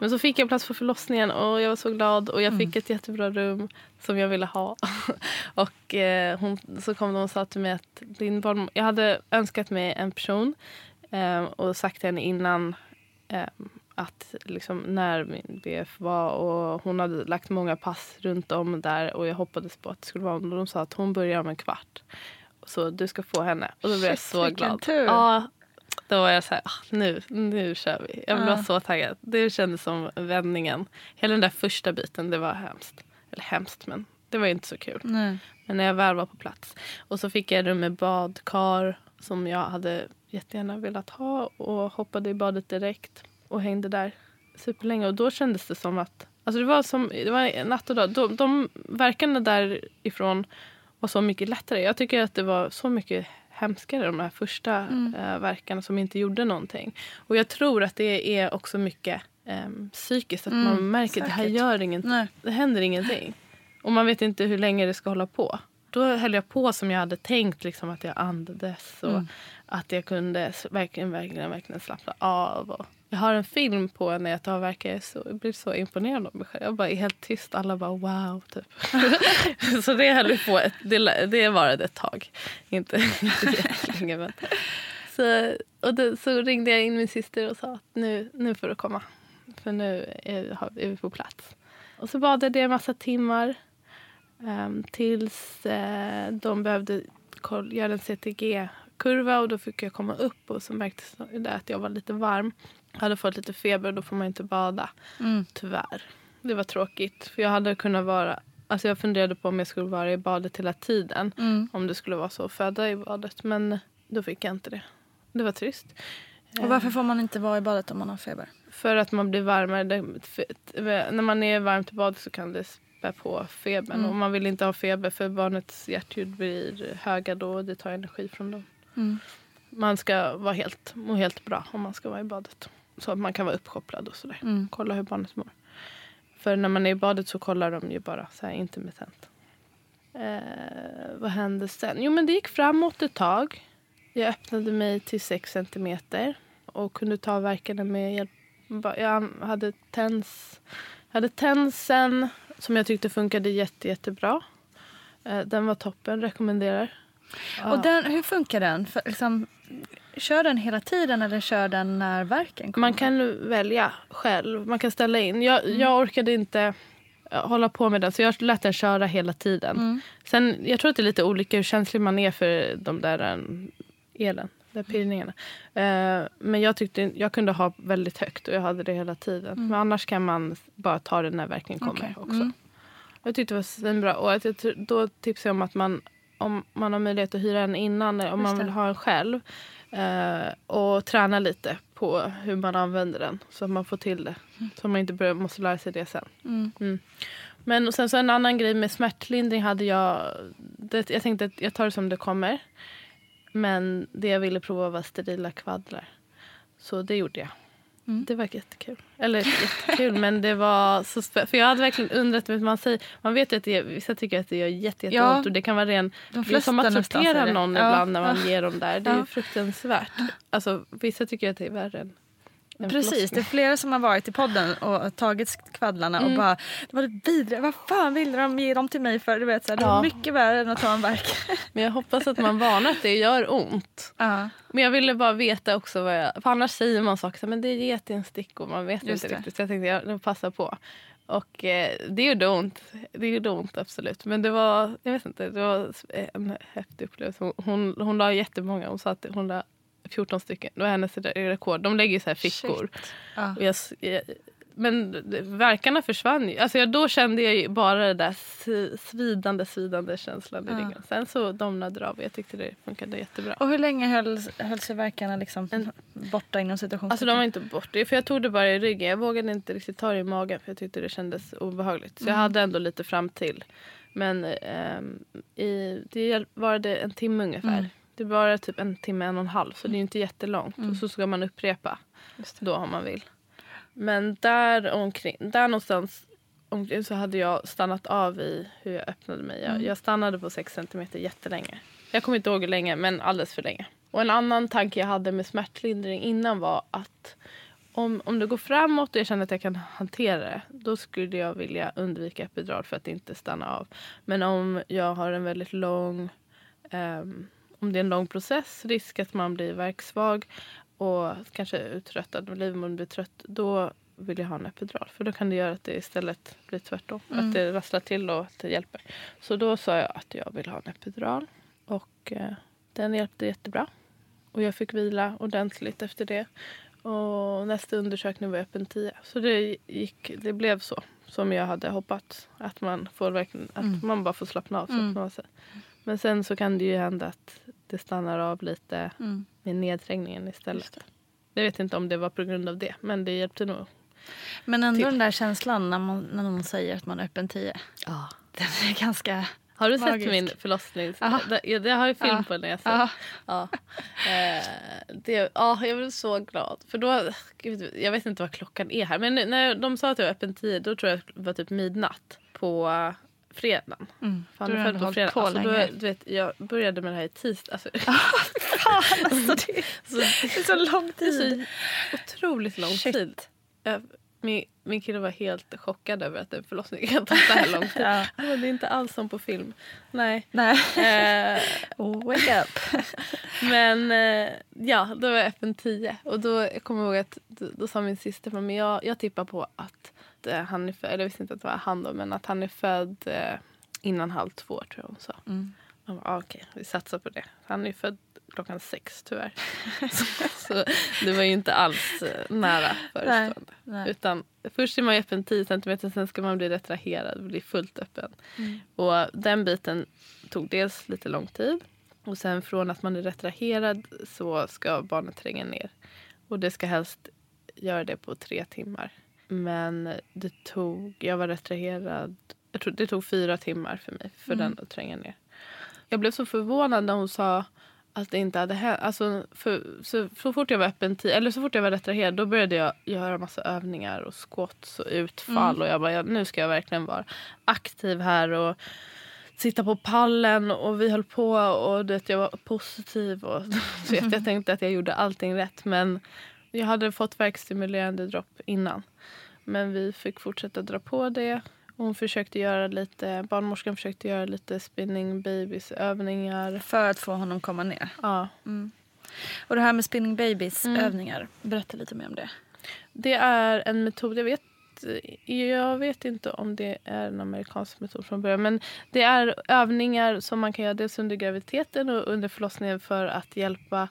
Men så fick jag plats på förlossningen och jag var så glad och jag fick ett jättebra rum som jag ville ha. och eh, hon, så kom de och sa till mig att din barn, jag hade önskat mig en person eh, och sagt till henne innan eh, att liksom när min BF var och hon hade lagt många pass runt om där och jag hoppades på att det skulle vara och de sa att hon börjar om en kvart. Så du ska få henne. Och då blev jag Shit, så vilken glad. tur. Ja, då var jag så här, ah, nu, nu kör vi. Jag Ja. så taggad. Det kändes som vändningen. Hela den där första biten, det var hemskt. Eller hemskt, men det var inte så kul. Nej. Men när jag väl var på plats. Och så fick jag rum med badkar som jag hade jättegärna velat ha. Och hoppade i badet direkt och hängde där superlänge. Och då kändes det som att, alltså det var som, det var natt och dag. De, de verkarna därifrån var så mycket lättare. Jag tycker att det var så mycket hemskare de här första mm. verkarna som inte gjorde någonting. Och jag tror att det är också mycket eh, psykiskt. Att man märker att det här säkert. gör ingenting. Nej. Det händer ingenting. Och man vet inte hur länge det ska hålla på. Då höll jag på som jag hade tänkt, liksom att jag andades och att jag kunde verkligen, verkligen, verkligen slappna av. Och jag har en film på när jag tar verkar. Jag, så, jag blir så imponerad av mig själv. Jag bara är helt tyst. Alla bara wow. Typ. så det höll på. Ett, det, det varade ett tag. Inte, inte jättelänge. Men. Så, och då, så ringde jag in min syster och sa att nu, nu får du komma. För nu är, är vi på plats. Och så badade jag en massa timmar. Um, tills uh, de behövde göra en CTG-kurva och då fick jag komma upp och så märktes det att jag var lite varm. Hade fått lite feber och då får man inte bada. Tyvärr. Det var tråkigt. För jag hade kunnat vara Alltså jag funderade på om jag skulle vara i badet hela tiden. Om det skulle vara så föda i badet. Men då fick jag inte det. Det var trist. Och varför får man inte vara i badet om man har feber? För att man blir varmare. När man är varmt i badet så kan det spä på febern. Och man vill inte ha feber för barnets hjärtljud blir höga då och det tar energi från dem. Man ska vara helt, må helt bra om man ska vara i badet. Så att man kan vara uppkopplad och sådär. Kolla hur barnet mår. För när man är i badet så kollar de ju bara så här intermittent. Eh, vad hände sen? Jo men det gick framåt ett tag. Jag öppnade mig till 6 centimeter och kunde ta verkarna med hjälp. Jag hade tens, jag hade tensen som jag tyckte funkade jätte, jättebra. Eh, Den var toppen, rekommenderar. Och den, hur funkar den? För, liksom, kör den hela tiden eller kör den när verken kommer? Man kan välja själv. Man kan ställa in. Jag, jag orkade inte hålla på med den så jag lät den köra hela tiden. Sen, jag tror att det är lite olika hur känslig man är för de där eh, elen. De pirrningarna. Eh, men jag tyckte jag kunde ha väldigt högt och jag hade det hela tiden. Men annars kan man bara ta det när verkligen kommer Okej. också. Jag tyckte det var svinbra. Och att jag, då tipsar jag om att man om man har möjlighet att hyra en innan eller om man det. vill ha en själv. Eh, och träna lite på hur man använder den så att man får till det. Så man inte börjar, måste lära sig det sen. Mm. Men och sen så en annan grej med smärtlindring hade jag. Det, jag tänkte att jag tar det som det kommer. Men det jag ville prova var sterila kvaddlar. Så det gjorde jag. Det var jättekul. Eller jättekul, men det var så För jag hade verkligen undrat, man, säger, man vet ju att det är, vissa tycker att det gör jätte, jätteont Ja. och det kan vara ren... De Det är som att tortera det. någon Ja. ibland när man Ja. ger dem där. Det är fruktansvärt. Alltså, vissa tycker att det är värre än Precis, det är flera som har varit i podden och tagit kvaddlarna Mm. och bara det var det vidriga, vad fan ville de ge dem till mig för? Du vet, så här, det var Ja. mycket värre än att ta en verk. Men jag hoppas att man varnar att det gör ont. ja. Men jag ville bara veta också vad jag... För annars säger man saker men det är getingstick och man vet Just inte det. riktigt. Så jag tänkte jag passar på. Och eh, det gjorde ont. Det gjorde ont absolut. Men det var, jag vet inte, det var en häftig upplevelse. Hon, hon, hon la jättemånga. Hon sa att hon la 14 stycken. Det var hennes rekord. De lägger ju så här fickor. Ja. Och jag, jag, men verkarna försvann ju. Alltså jag, då kände jag bara det där svidande, svidande känslan i Ja. ryggen. Sen så domnade det av och jag tyckte det funkade jättebra. Och hur länge höll, höll sig verkarna liksom En- borta inom situationen? Alltså de var inte bort det. För jag tog det bara i ryggen. Jag vågade inte riktigt ta det i magen för jag tyckte det kändes obehagligt. Så jag hade ändå lite fram till. Men ehm, i, det var det en timme ungefär. Det var typ en timme, en och en halv. Så det är ju inte jättelångt. Och så ska man upprepa då om man vill. Men där omkring, där någonstans omkring så hade jag stannat av i hur jag öppnade mig. Jag, jag stannade på 6 centimeter jättelänge. Jag kommer inte ihåg hur länge, men alldeles för länge. Och en annan tanke jag hade med smärtlindring innan var att om, om det går framåt och jag känner att jag kan hantera det då skulle jag vilja undvika epidural för att inte stanna av. Men om jag har en väldigt lång ehm, om det är en lång process, risk att man blir verksvag och kanske uttröttad livmodern blir trött, då vill jag ha en epidural. För då kan det göra att det istället blir tvärtom. Att det rasslar till och att det hjälper. Så då sa jag att jag vill ha en epidural. Och eh, den hjälpte jättebra. Och jag fick vila ordentligt efter det. Och nästa undersökning var öppen 10. Så det, gick, det blev så som jag hade hoppats. Att man, får verkligen, att man bara får slappna av. Så man, men sen så kan det ju hända att det stannar av lite Mm. med nedträngningen istället. Jag vet inte om det var på grund av det, men det hjälpte nog. Men ändå till. den där känslan när, man, när någon säger att man är öppen 10. Ja. Den är ganska... Har du sett Magiskt. min förlossning? Ja. Det, har jag film Ja. på när jag ser. Ja. Ja. Eh, det, ja, jag blev så glad. För då, gud, jag vet inte vad klockan är här. Men när de sa att jag var öppen 10 då tror jag det var typ midnatt på fredagen. Mm. Fan, Då jag har du på fredag. på Alltså, då, länge. du vet, jag började med det här i tisdag. Alltså, Alltså, det, så, det är så lång är tid. så otroligt lång Shit. tid. Jag, min, min kille var helt chockad över att en förlossning kan ta så här lång tid. Ja. Bara, det är inte alls som på film. Nej. Nej. Eh, Wake up. men eh, ja, då var jag öppen 10. Och då jag kommer jag ihåg att då, då sa min syster, men jag, jag tippar på att eh, han är född, eller jag visste inte att det var han då, men att han är född eh, innan halv två tror jag hon sa. Mm. Bara, ah, Okej, vi satsar på det. Han är född klockan sex tyvärr. så, så det var ju inte alls eh, nära förestående. nej. Utan först är man öppen 10 centimeter, sen ska man bli retraherad och bli fullt öppen. Mm. Och den biten tog dels lite lång tid. Och sen från att man är retraherad så ska barnet tränga ner. Och det ska helst göra det på tre timmar. Men det tog, jag var retraherad, jag tror det tog fyra timmar för mig för den att tränga ner. Jag blev så förvånad när hon sa att det inte hade hänt. Alltså, för, så, så fort jag var öppen tid, eller så fort jag var retraherad då började jag göra massa övningar och squats och utfall. Och jag bara, ja, nu ska jag verkligen vara aktiv här och sitta på pallen. Och vi höll på och det, jag var positiv. Och, så vet, jag tänkte att jag gjorde allting rätt. Men jag hade fått verkstimulerande dropp innan. Men vi fick fortsätta dra på det. Hon försökte göra lite, barnmorskan försökte göra lite spinning babies övningar. För att få honom komma ner. Ja. Och det här med spinning babies Mm. övningar. Berätta lite mer om det. Det är en metod, jag vet, jag vet inte om det är en amerikansk metod från början. Men det är övningar som man kan göra dels under graviditeten och under förlossningen för att hjälpa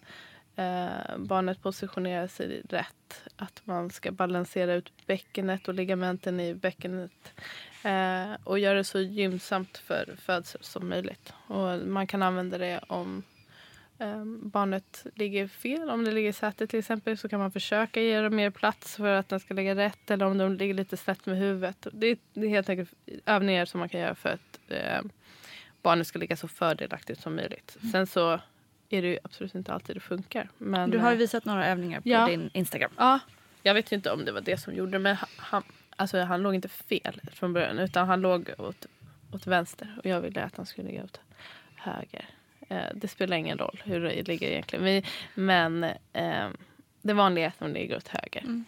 eh, barnet positionera sig rätt. Att man ska balansera ut bäckenet och ligamenten i bäckenet. Eh, och göra det så gynnsamt för födsel som möjligt. Och man kan använda det om eh, barnet ligger fel. Om det ligger i sätet till exempel så kan man försöka ge dem mer plats för att den ska ligga rätt. Eller om de ligger lite snett med huvudet. Det är, det är helt enkelt övningar som man kan göra för att eh, barnet ska ligga så fördelaktigt som möjligt. Sen så är det ju absolut inte alltid det funkar. Men, Du har ju eh, visat några övningar på Ja. din Instagram. Ja, Jag vet inte om det var det som gjorde det men han, alltså han låg inte fel från början utan han låg åt, åt vänster och jag ville att han skulle ligga åt höger. Eh, det spelar ingen roll hur det ligger egentligen. Vi, men eh, det vanliga är att de ligger åt höger. Mm.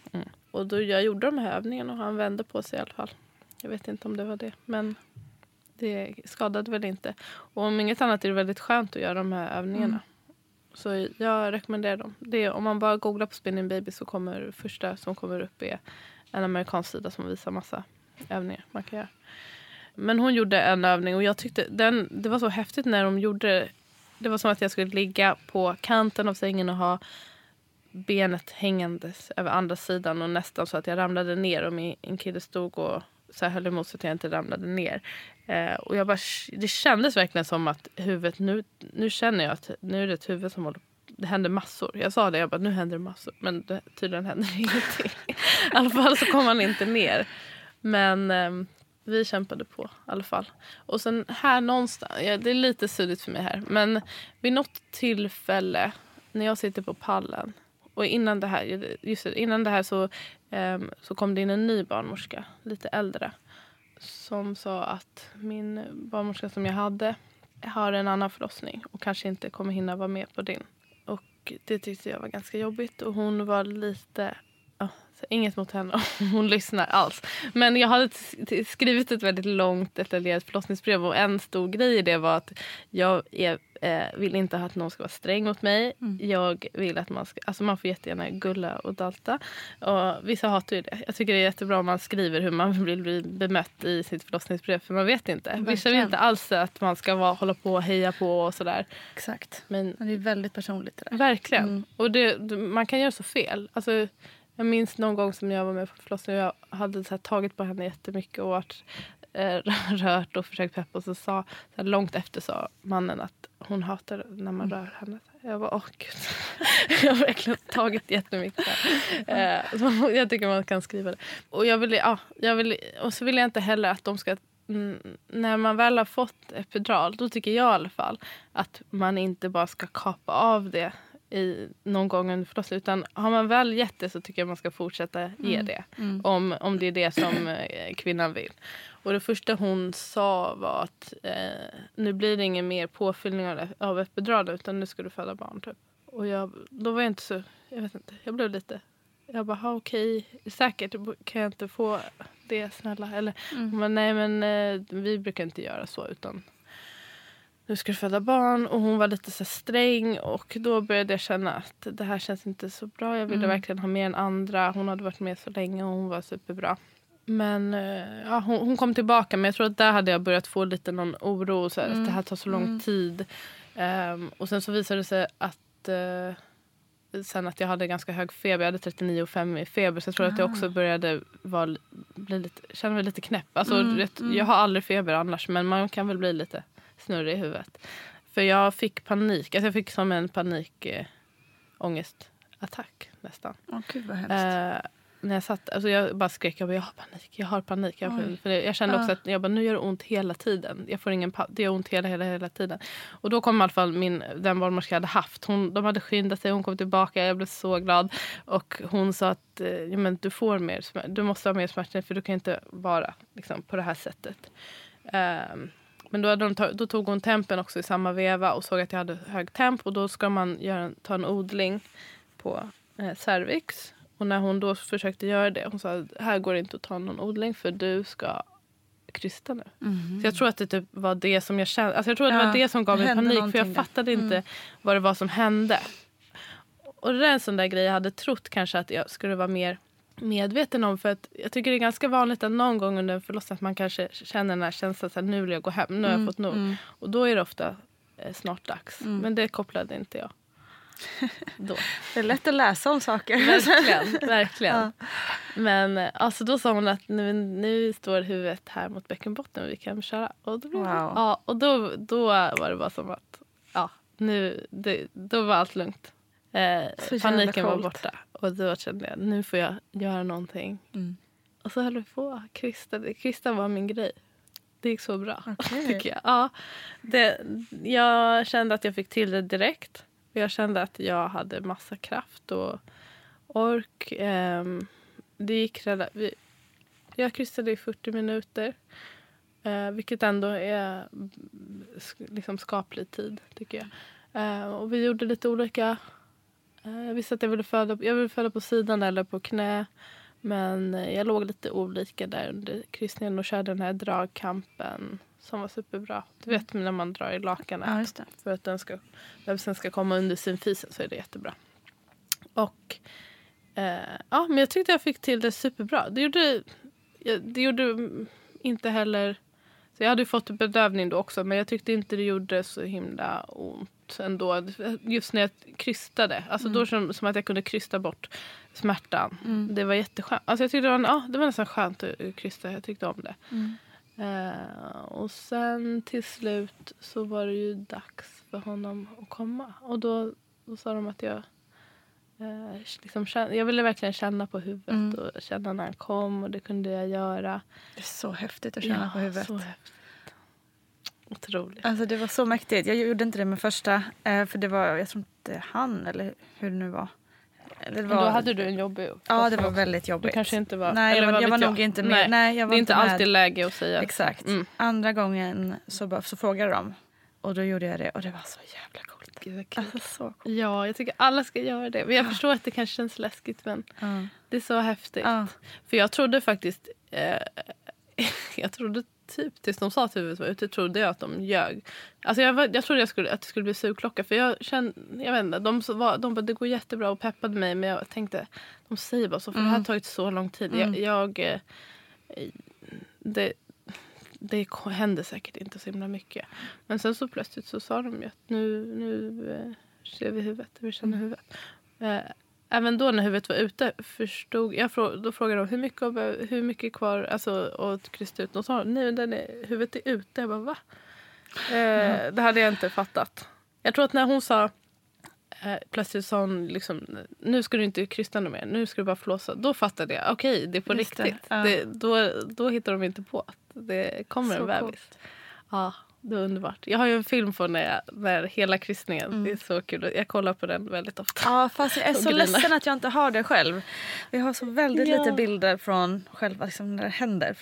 Och då jag gjorde de här övningarna och han vände på sig i alla fall. Jag vet inte om det var det. Men det skadade väl inte. Och om inget annat är det väldigt skönt att göra de här övningarna. Mm. Så jag rekommenderar dem. Det, om man bara googlar på spinning baby så kommer första som kommer upp är en amerikansk sida som visar massa övningar man kan göra. Men hon gjorde en övning och jag tyckte den, det var så häftigt när de gjorde det. var som att jag skulle ligga på kanten av sängen och ha benet hängandes över andra sidan och nästan så att jag ramlade ner och min kille stod och så här höll emot så att jag inte ramlade ner. Eh, och jag bara, det kändes verkligen som att huvudet, nu, nu känner jag att nu är det ett huvud som håller det händer massor. Jag sa det, jag bara, nu händer det massor. Men det, tydligen händer ingenting. I alla fall så kom han inte ner. Men eh, vi kämpade på i alla fall. Och sen här någonstans, ja, det är lite suddigt för mig här. Men vid något tillfälle när jag sitter på pallen och innan det här, just det, innan det här så, um, så kom det in en ny barnmorska, lite äldre. Som sa att min barnmorska som jag hade har en annan förlossning och kanske inte kommer hinna vara med på din. Och det tyckte jag var ganska jobbigt och hon var lite inget mot henne om hon lyssnar alls. Men jag hade skrivit ett väldigt långt detaljerat förlossningsbrev och en stor grej i det var att jag är, eh, vill inte att någon ska vara sträng mot mig. Mm. Jag vill att man ska, alltså man får jättegärna gulla och dalta. Och vissa hatar ju det. Jag tycker det är jättebra om man skriver hur man vill bli bemött i sitt förlossningsbrev för man vet inte. Verkligen. Vissa vill inte alls att man ska vara, hålla på och heja på och sådär. Exakt. Men, det är väldigt personligt det där. Verkligen. Mm. Och det, man kan göra så fel. Alltså, jag minns någon gång som jag var med på förlossningen jag hade så tagit på henne jättemycket och varit eh, rört och försökt peppa. Och så sa, så här, långt efter sa mannen att hon hatar när man mm. rör henne. Jag var åh gud. jag har verkligen tagit jättemycket. Eh, så jag tycker man kan skriva det. Och, jag vill, ja, jag vill, och så vill jag inte heller att de ska Mm, när man väl har fått epidural, då tycker jag i alla fall att man inte bara ska kapa av det i, någon gång under förlossningen. Utan har man väl gett det så tycker jag man ska fortsätta ge mm. det. Mm. Om, om det är det som eh, kvinnan vill. Och det första hon sa var att eh, nu blir det ingen mer påfyllning av, av epiduralen utan nu ska du föda barn. Typ. Och jag, då var jag inte så, jag vet inte, jag blev lite, jag bara okej, okay, säkert kan jag inte få det snälla? Eller, mm. men, nej men eh, vi brukar inte göra så utan nu ska du föda barn. Och hon var lite så sträng och då började jag känna att det här känns inte så bra. Jag ville mm. verkligen ha mer än andra. Hon hade varit med så länge och hon var superbra. Men eh, ja, hon, hon, kom tillbaka men jag tror att där hade jag börjat få lite någon oro. Så här, mm. att det här tar så lång mm. tid. Um, och sen så visade det sig att uh, sen att jag hade ganska hög feber. Jag hade 39,5 i feber. Så jag tror ah. att jag också började vara, bli lite, känna mig lite knäpp. Alltså, mm, vet, mm. Jag har aldrig feber annars men man kan väl bli lite snurrig i huvudet. För jag fick panik. Alltså jag fick som en panikångestattack äh, nästan. Åh gud vad hemskt. Uh, när jag satt, alltså jag bara skrek jag, bara, jag har panik, jag har panik. Jag, för jag kände också att jag bara, nu gör det ont hela tiden. Jag får ingen det gör ont hela, hela, hela tiden. Och då kom i alla fall min, den barnmorska jag hade haft. Hon, de hade skyndat sig, hon kom tillbaka. Jag blev så glad. Och hon sa att eh, ja, men du, får mer, du måste ha mer smärta för du kan inte vara liksom, på det här sättet. Um, men då, hade de, då tog hon tempen också i samma veva och såg att jag hade hög temp. Och då ska man göra, ta en odling på eh, cervix. Och när hon då försökte göra det, hon sa här går det inte att ta någon odling för du ska krysta nu. Mm. Så jag tror att det typ var det som jag kände, alltså jag tror att det var det som gav mig panik för jag fattade inte mm. vad det var som hände. Och det är en sån där grej jag hade trott kanske att jag skulle vara mer medveten om. För att jag tycker det är ganska vanligt att någon gång under en förlossning att man kanske känner den här känslan att nu vill jag gå hem, nu har jag mm, fått nog. Mm. Och då är det ofta eh, snart dags. Mm. Men det kopplade inte jag. Då. Det är lätt att läsa om saker. Verkligen. verkligen. Ja. Men eh, alltså, då sa hon att nu, nu står huvudet här mot bäckenbotten och vi kan köra. Och då, wow. ja, och då, då var det bara som att ja, nu, det, då var allt lugnt. Eh, paniken var borta. Och då kände jag nu får jag göra någonting. Mm. Och så höll vi på. Krista, Krista var min grej. Det gick så bra. Okay. tycker jag. Ja, det, jag kände att jag fick till det direkt. Jag kände att jag hade massa kraft och, ork. Ehm, det gick vi, Jag kryssade i 40 minuter. Eh, vilket ändå är liksom skaplig tid, tycker jag. Eh, och vi gjorde lite olika... Eh, jag visste att jag ville, föda, jag ville föda på sidan eller på knä. Men eh, jag låg lite olika där under kryssningen och körde den här dragkampen som var superbra. Du vet när man drar i lakanet Ja, för att den ska, bebisen ska komma under synfisen så är det jättebra. Och eh, ja, men jag tyckte jag fick till det superbra. Det gjorde, det gjorde mm, inte heller... Så jag hade ju fått bedövning då också men jag tyckte inte det gjorde så himla ont ändå. Just när jag krystade. Alltså då som, som att jag kunde krysta bort smärtan. Det var jätteskönt. Alltså jag tyckte det var, ja, det var nästan skönt att krysta. Jag tyckte om det. Eh, och sen till slut så var det ju dags för honom att komma. Och då, då sa de att jag eh, liksom jag ville verkligen känna på huvudet och känna när han kom och det kunde jag göra. Det är så häftigt att känna på huvudet. Så häftigt. Otroligt. Alltså det var så mäktigt. Jag gjorde inte det med första. eh, För det var, jag tror inte han eller hur det nu var. Det Men då hade du en jobbig Ja, det var väldigt Du jobbigt. kanske inte var... Nej, jag var, jag var vet nog inte med. Nej. Nej, jag var det är inte med. alltid läge att säga. Exakt. Mm. Andra gången så, bara, så frågade de. Och då gjorde jag det och det var så jävla coolt. Gud. Alltså så coolt. Ja, jag tycker alla ska göra det. Men jag förstår att det kanske känns läskigt men Ja. det är så häftigt. Ja. För jag trodde faktiskt... Eh, jag trodde typ tills de sa att huvudet var ute trodde jag att de ljög. Alltså jag, var, jag trodde jag skulle, att det skulle bli sugklocka. För jag kände, jag vet inte, de, var, de bara det går jättebra och peppade mig. Men jag tänkte, de säger bara så för det här har tagit så lång tid. Jag, jag, eh, det, det händer säkert inte så himla mycket. Men sen så plötsligt så sa de ju att nu, nu eh, ser vi huvudet, vi känner huvudet. Även då när huvudet var ute förstod jag, då frågade de hur mycket, hur mycket kvar alltså, att krysta ut. De sa nej, den är, huvudet är ute. Jag bara va? Eh, det hade jag inte fattat. Jag tror att när hon sa eh, plötsligt sa hon liksom, nu ska du inte krysta mer, nu ska du bara flåsa. Då fattade jag, okej det är på Just det, riktigt. ja. Det, då, då hittar de inte på att det kommer Så en bebis. Ja, det är underbart. Jag har ju en film på när, jag, när hela kryssningen. Det är så kul. Jag kollar på den väldigt ofta. Ja, fast jag är så grinar. ledsen att jag inte har det själv. Vi har så väldigt Ja. lite bilder från själva liksom, när det händer.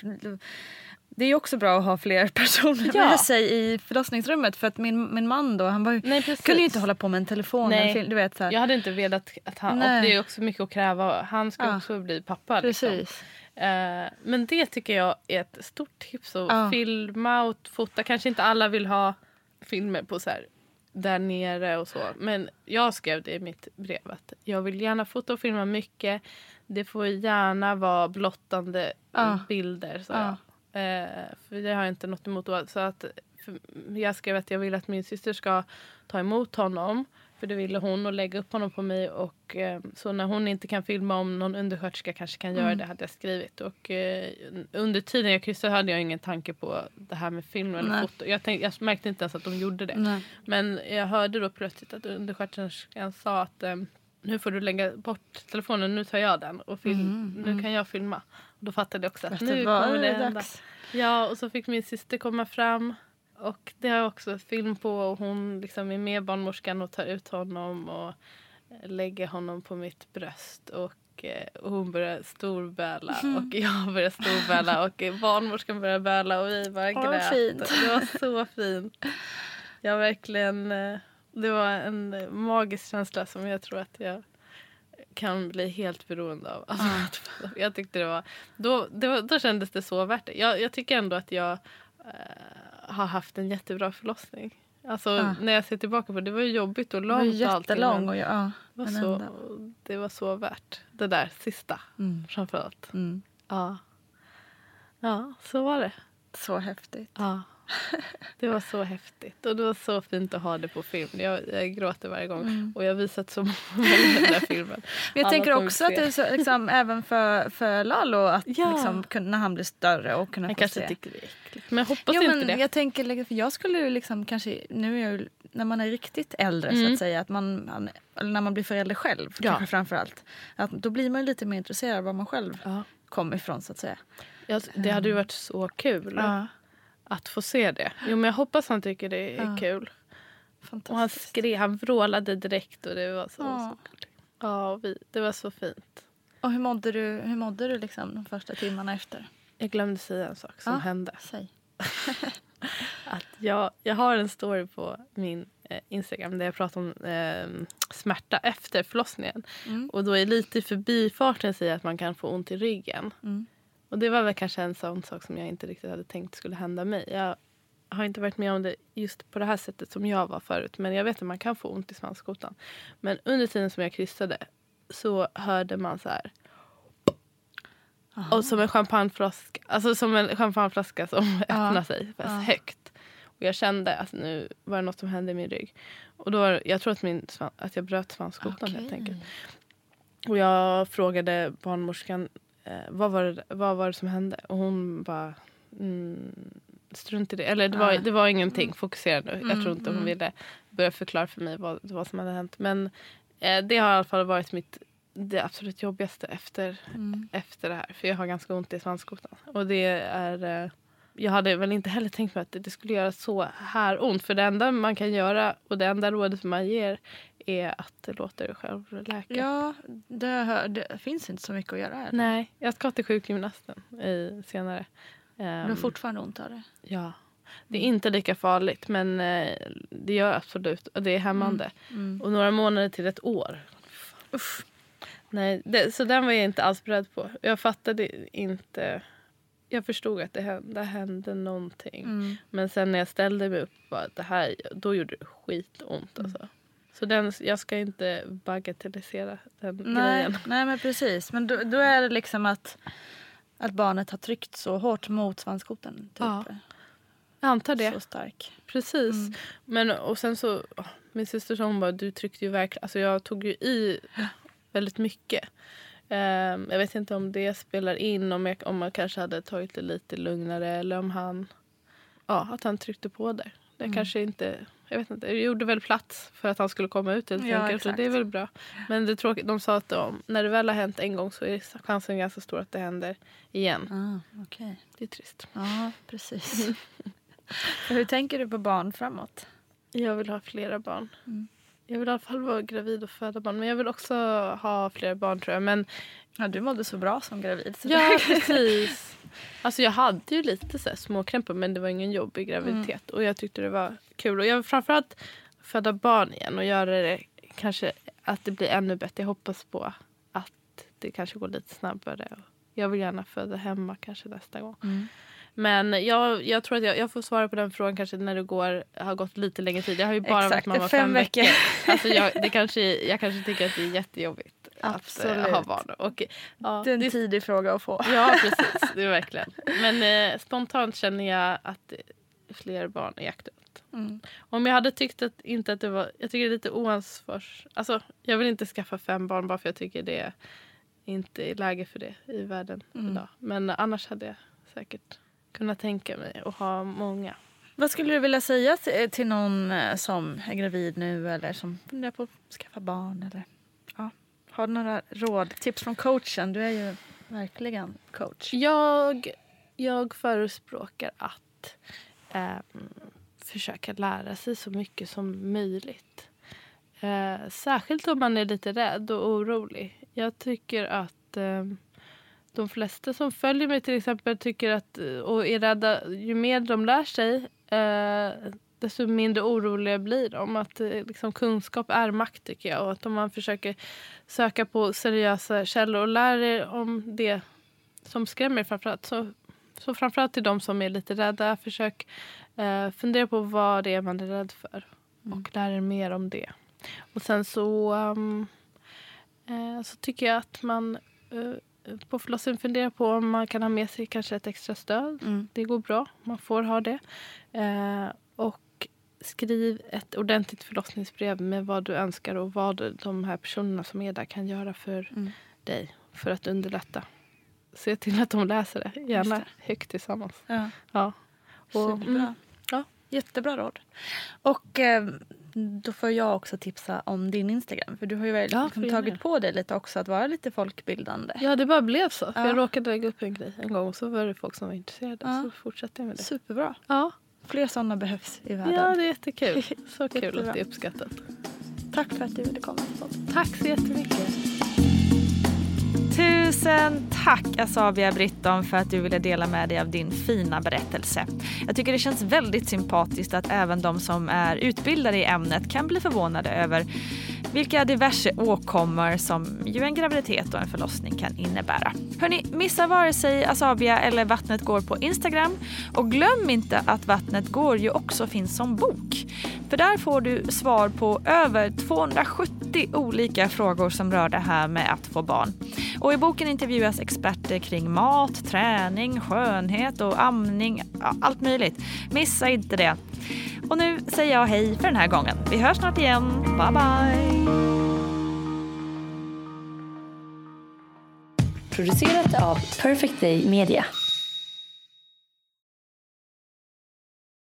Det är också bra att ha fler personer Ja. med sig i förlossningsrummet. För att min, min man då, han var ju, Nej, precis. kunde ju inte hålla på med en telefon. Nej. Film, du vet, så här. Jag hade inte velat att han... Nej. Och det är också mycket att kräva. Han ska Ja. också bli pappa. Liksom. Eh, men det tycker jag är ett stort tips. Att Ja. filma och fota. Kanske inte alla vill ha filmer på så här där nere och så. Men jag skrev det i mitt brev att jag vill gärna fota och filma mycket. Det får gärna vara blottande Ja. bilder. Så jag. Eh, för det har jag inte något emot. Så att, jag skrev att jag vill att min syster ska ta emot honom. För det ville hon och lägga upp honom på mig. Och, eh, så när hon inte kan filma om någon undersköterska kanske kan göra det hade jag skrivit. Och, eh, under tiden jag kryssade hade jag ingen tanke på det här med film eller Nej. foto. Jag, tänkte, jag märkte inte ens att de gjorde det. Nej. Men jag hörde då plötsligt att undersköterskan sa att eh, nu får du lägga bort telefonen, nu tar jag den och film, nu kan jag filma. Och då fattade jag också att Att nu det kommer det hända. dags. Ja, och så fick min syster komma fram. Och det har jag också film på. Och hon liksom är med barnmorskan och tar ut honom och lägger honom på mitt bröst. Och, eh, och hon börjar storböla och jag börjar storböla och eh, barnmorskan börjar böla och vi bara grät. fint. Det var så fint. Jag verkligen... eh, Det var en eh, magisk känsla som jag tror att jag kan bli helt beroende av. Alltså, att- jag tyckte det var, då, det var, då kändes det så värt det. Jag, jag tycker ändå att jag eh, har haft en jättebra förlossning. Alltså Ja. när jag ser tillbaka på det, det var ju jobbigt och Det var långt och allting, jättelång. Och, ja, det, var så, det var så värt. Det där sista Mm. framförallt. Mm. Ja. ja, så var det. Så häftigt. Ja. Det var så häftigt och det var så fint att ha det på film. Jag, jag gråter varje gång och jag har visat så många den där filmen. Men jag Alla tänker också att det är så, liksom, även för, för Lalo att Ja. liksom, kunna- när han blir större och kunna Han få kanske se. tycker det är äckligt. Men jag hoppas Jo, inte men det. jag tänker, för jag skulle ju liksom kanske, nu är jag ju, när man är riktigt äldre så Mm. att säga, att man, man, eller när man blir förälder själv Ja. kanske framför allt. Att då blir man lite mer intresserad av var man själv Ja. kommer ifrån så att säga. Jag, det hade ju varit så kul Ja, att få se det. Jo, men jag hoppas han tycker det är Ja. kul. Och han skrev, han vrålade direkt och det var så, Ja. så. Ja, vi, det var så fint. Och hur mådde du, hur mådde du liksom de första timmarna efter? Jag glömde säga en sak som Ja. hände. Säg. Att jag, jag har en story på min eh, Instagram där jag pratar om eh, smärta efter förlossningen. Mm. Och då är lite i förbifarten säger att man kan få ont i ryggen. Mm. Och det var väl kanske en sån sak som jag inte riktigt hade tänkt skulle hända mig. Jag har inte varit med om det just på det här sättet som jag var förut. Men jag vet att man kan få ont i svanskotan. Men under tiden som jag kryssade så hörde man så här. Och som en champagneflaska, alltså som en champagneflaska som öppnar sig fast högt. Och jag kände att nu var det något som hände i min rygg. Och då, var- jag tror att, min, att jag bröt svanskotan helt enkelt. Och jag frågade barnmorskan eh, vad, var det, vad var det som hände. Och hon bara mm, strunt i det. Eller det var, det var ingenting, fokusera nu. Jag tror inte hon ville börja förklara för mig vad, vad som hade hänt. Men eh, det har i alla fall varit mitt det absolut jobbigaste efter, efter det här. För jag har ganska ont i svanskotan. Och det är... Jag hade väl inte heller tänkt mig att det skulle göra så här ont. För det enda man kan göra och det enda rådet man ger är att låta dig själv läka. Ja, det, det finns inte så mycket att göra. Eller? Nej, jag ska till sjukgymnasten i, senare. Du har Ehm, fortfarande ont av det? ja. Det är inte lika farligt men eh, det gör absolut och det är hämmande. Och några månader till ett år. Uff. Nej, det, så den var jag inte alls beredd på. Jag fattade inte. Jag förstod att det hände, det hände någonting. Men sen när jag ställde mig upp, bara, det här, då gjorde det skitont. Alltså. Så den, jag ska inte bagatellisera den Nej, grejen. nej men precis. Men då, då är det liksom att, att barnet har tryckt så hårt mot svanskotan. Typ. Ja, Jag antar det. Så stark. Precis. Men och sen så, min syster sa hon bara, du tryckte ju verkligen, alltså jag tog ju i väldigt mycket. Ehm, jag vet inte om det spelar in, om, jag, om man kanske hade tagit det lite lugnare eller om han, ja att han tryckte på där. Det kanske inte, jag vet inte, det gjorde väl plats för att han skulle komma ut helt Ja, enkelt. Det är väl bra. Men det är tråkigt, de sa att om, när det väl har hänt en gång så är chansen ganska stor att det händer igen. Ah, Okej. Det är trist. Ja, precis. Hur tänker du på barn framåt? Jag vill ha flera barn. Mm. Jag vill i alla fall vara gravid och föda barn. Men jag vill också ha fler barn tror jag. Men Ja, du mådde så bra som gravid. Ja, precis. Alltså jag hade ju lite så småkrämpor men det var ingen jobbig graviditet. Och jag tyckte det var kul. Och jag vill framförallt föda barn igen och göra det kanske att det blir ännu bättre. Jag hoppas på att det kanske går lite snabbare. Jag vill gärna föda hemma kanske nästa gång. Mm. Men jag, jag tror att jag, jag får svara på den frågan kanske när det går, har gått lite längre tid. Jag har ju bara Exakt, varit mamma fem fem veckor. veckor. Alltså jag, det kanske, jag kanske tycker att det är jättejobbigt att Absolut. eh, ha barn. Och, ja, det är en det- tidig fråga att få. Ja, precis. Det är verkligen. Men eh, spontant känner jag att eh, fler barn är aktuellt. Mm. Om jag hade tyckt att inte att det var... Jag tycker det är lite oansvars... Alltså, jag vill inte skaffa fem barn bara för jag tycker det inte är läge för det i världen Mm. idag. Men annars hade jag säkert kunnat tänka mig att ha många. Vad skulle du vilja säga till, till någon eh, som är gravid nu eller som funderar på att skaffa barn? Eller, ja. Har du några råd, tips från coachen? Du är ju verkligen coach. Jag, jag förespråkar att ehm, försöka lära sig så mycket som möjligt. Eh, särskilt om man är lite rädd och orolig. Jag tycker att ehm, de flesta som följer mig till exempel tycker att och är rädda, ju mer de lär sig eh, desto mindre oroliga blir de. Att eh, liksom, kunskap är makt tycker jag. Och att om man försöker söka på seriösa källor och lär er om det som skrämmer framförallt. Så, så framförallt till de som är lite rädda, försök eh, fundera på vad det är man är rädd för. Och lär er mer om det. Och sen så, um, eh, så tycker jag att man eh, på förlossningen funderar på om man kan ha med sig kanske ett extra stöd. Mm. Det går bra, man får ha det. Eh, och skriv ett ordentligt förlossningsbrev med vad du önskar och vad de här personerna som är där kan göra för Mm. dig för att underlätta. Se till att de läser det, gärna Just högt tillsammans. Ja. Ja. Och, Superbra. mm, ja. Jättebra råd. Och eh, då får jag också tipsa om din Instagram. För du har ju väl Ja, liksom tagit på dig lite också att vara lite folkbildande. ja, det bara blev så. Ja. Jag råkade lägga upp en grej en gång och så var det folk som var intresserade. Ja. Så fortsatte jag med det. Superbra. Ja, Fler sådana behövs i världen. ja det är jättekul. Så kul att det är uppskattat. Tack för att du ville komma. Tack så jättemycket. Tusen tack Asabia Britton för att du ville dela med dig av din fina berättelse. Jag tycker det känns väldigt sympatiskt att även de som är utbildade i ämnet kan bli förvånade över vilka diverse åkommor som ju en graviditet och en förlossning kan innebära. Hörni, missa vare sig Asabia eller Vattnet går på Instagram och glöm inte att Vattnet går ju också finns som bok. För där får du svar på över 270 olika frågor som rör det här med att få barn. Och i boken intervjuas experter kring mat, träning, skönhet och amning, ja, allt möjligt. Missa inte det. Och nu säger jag hej för den här gången. Vi hörs snart igen. Bye bye! Producerat av Perfect Day Media.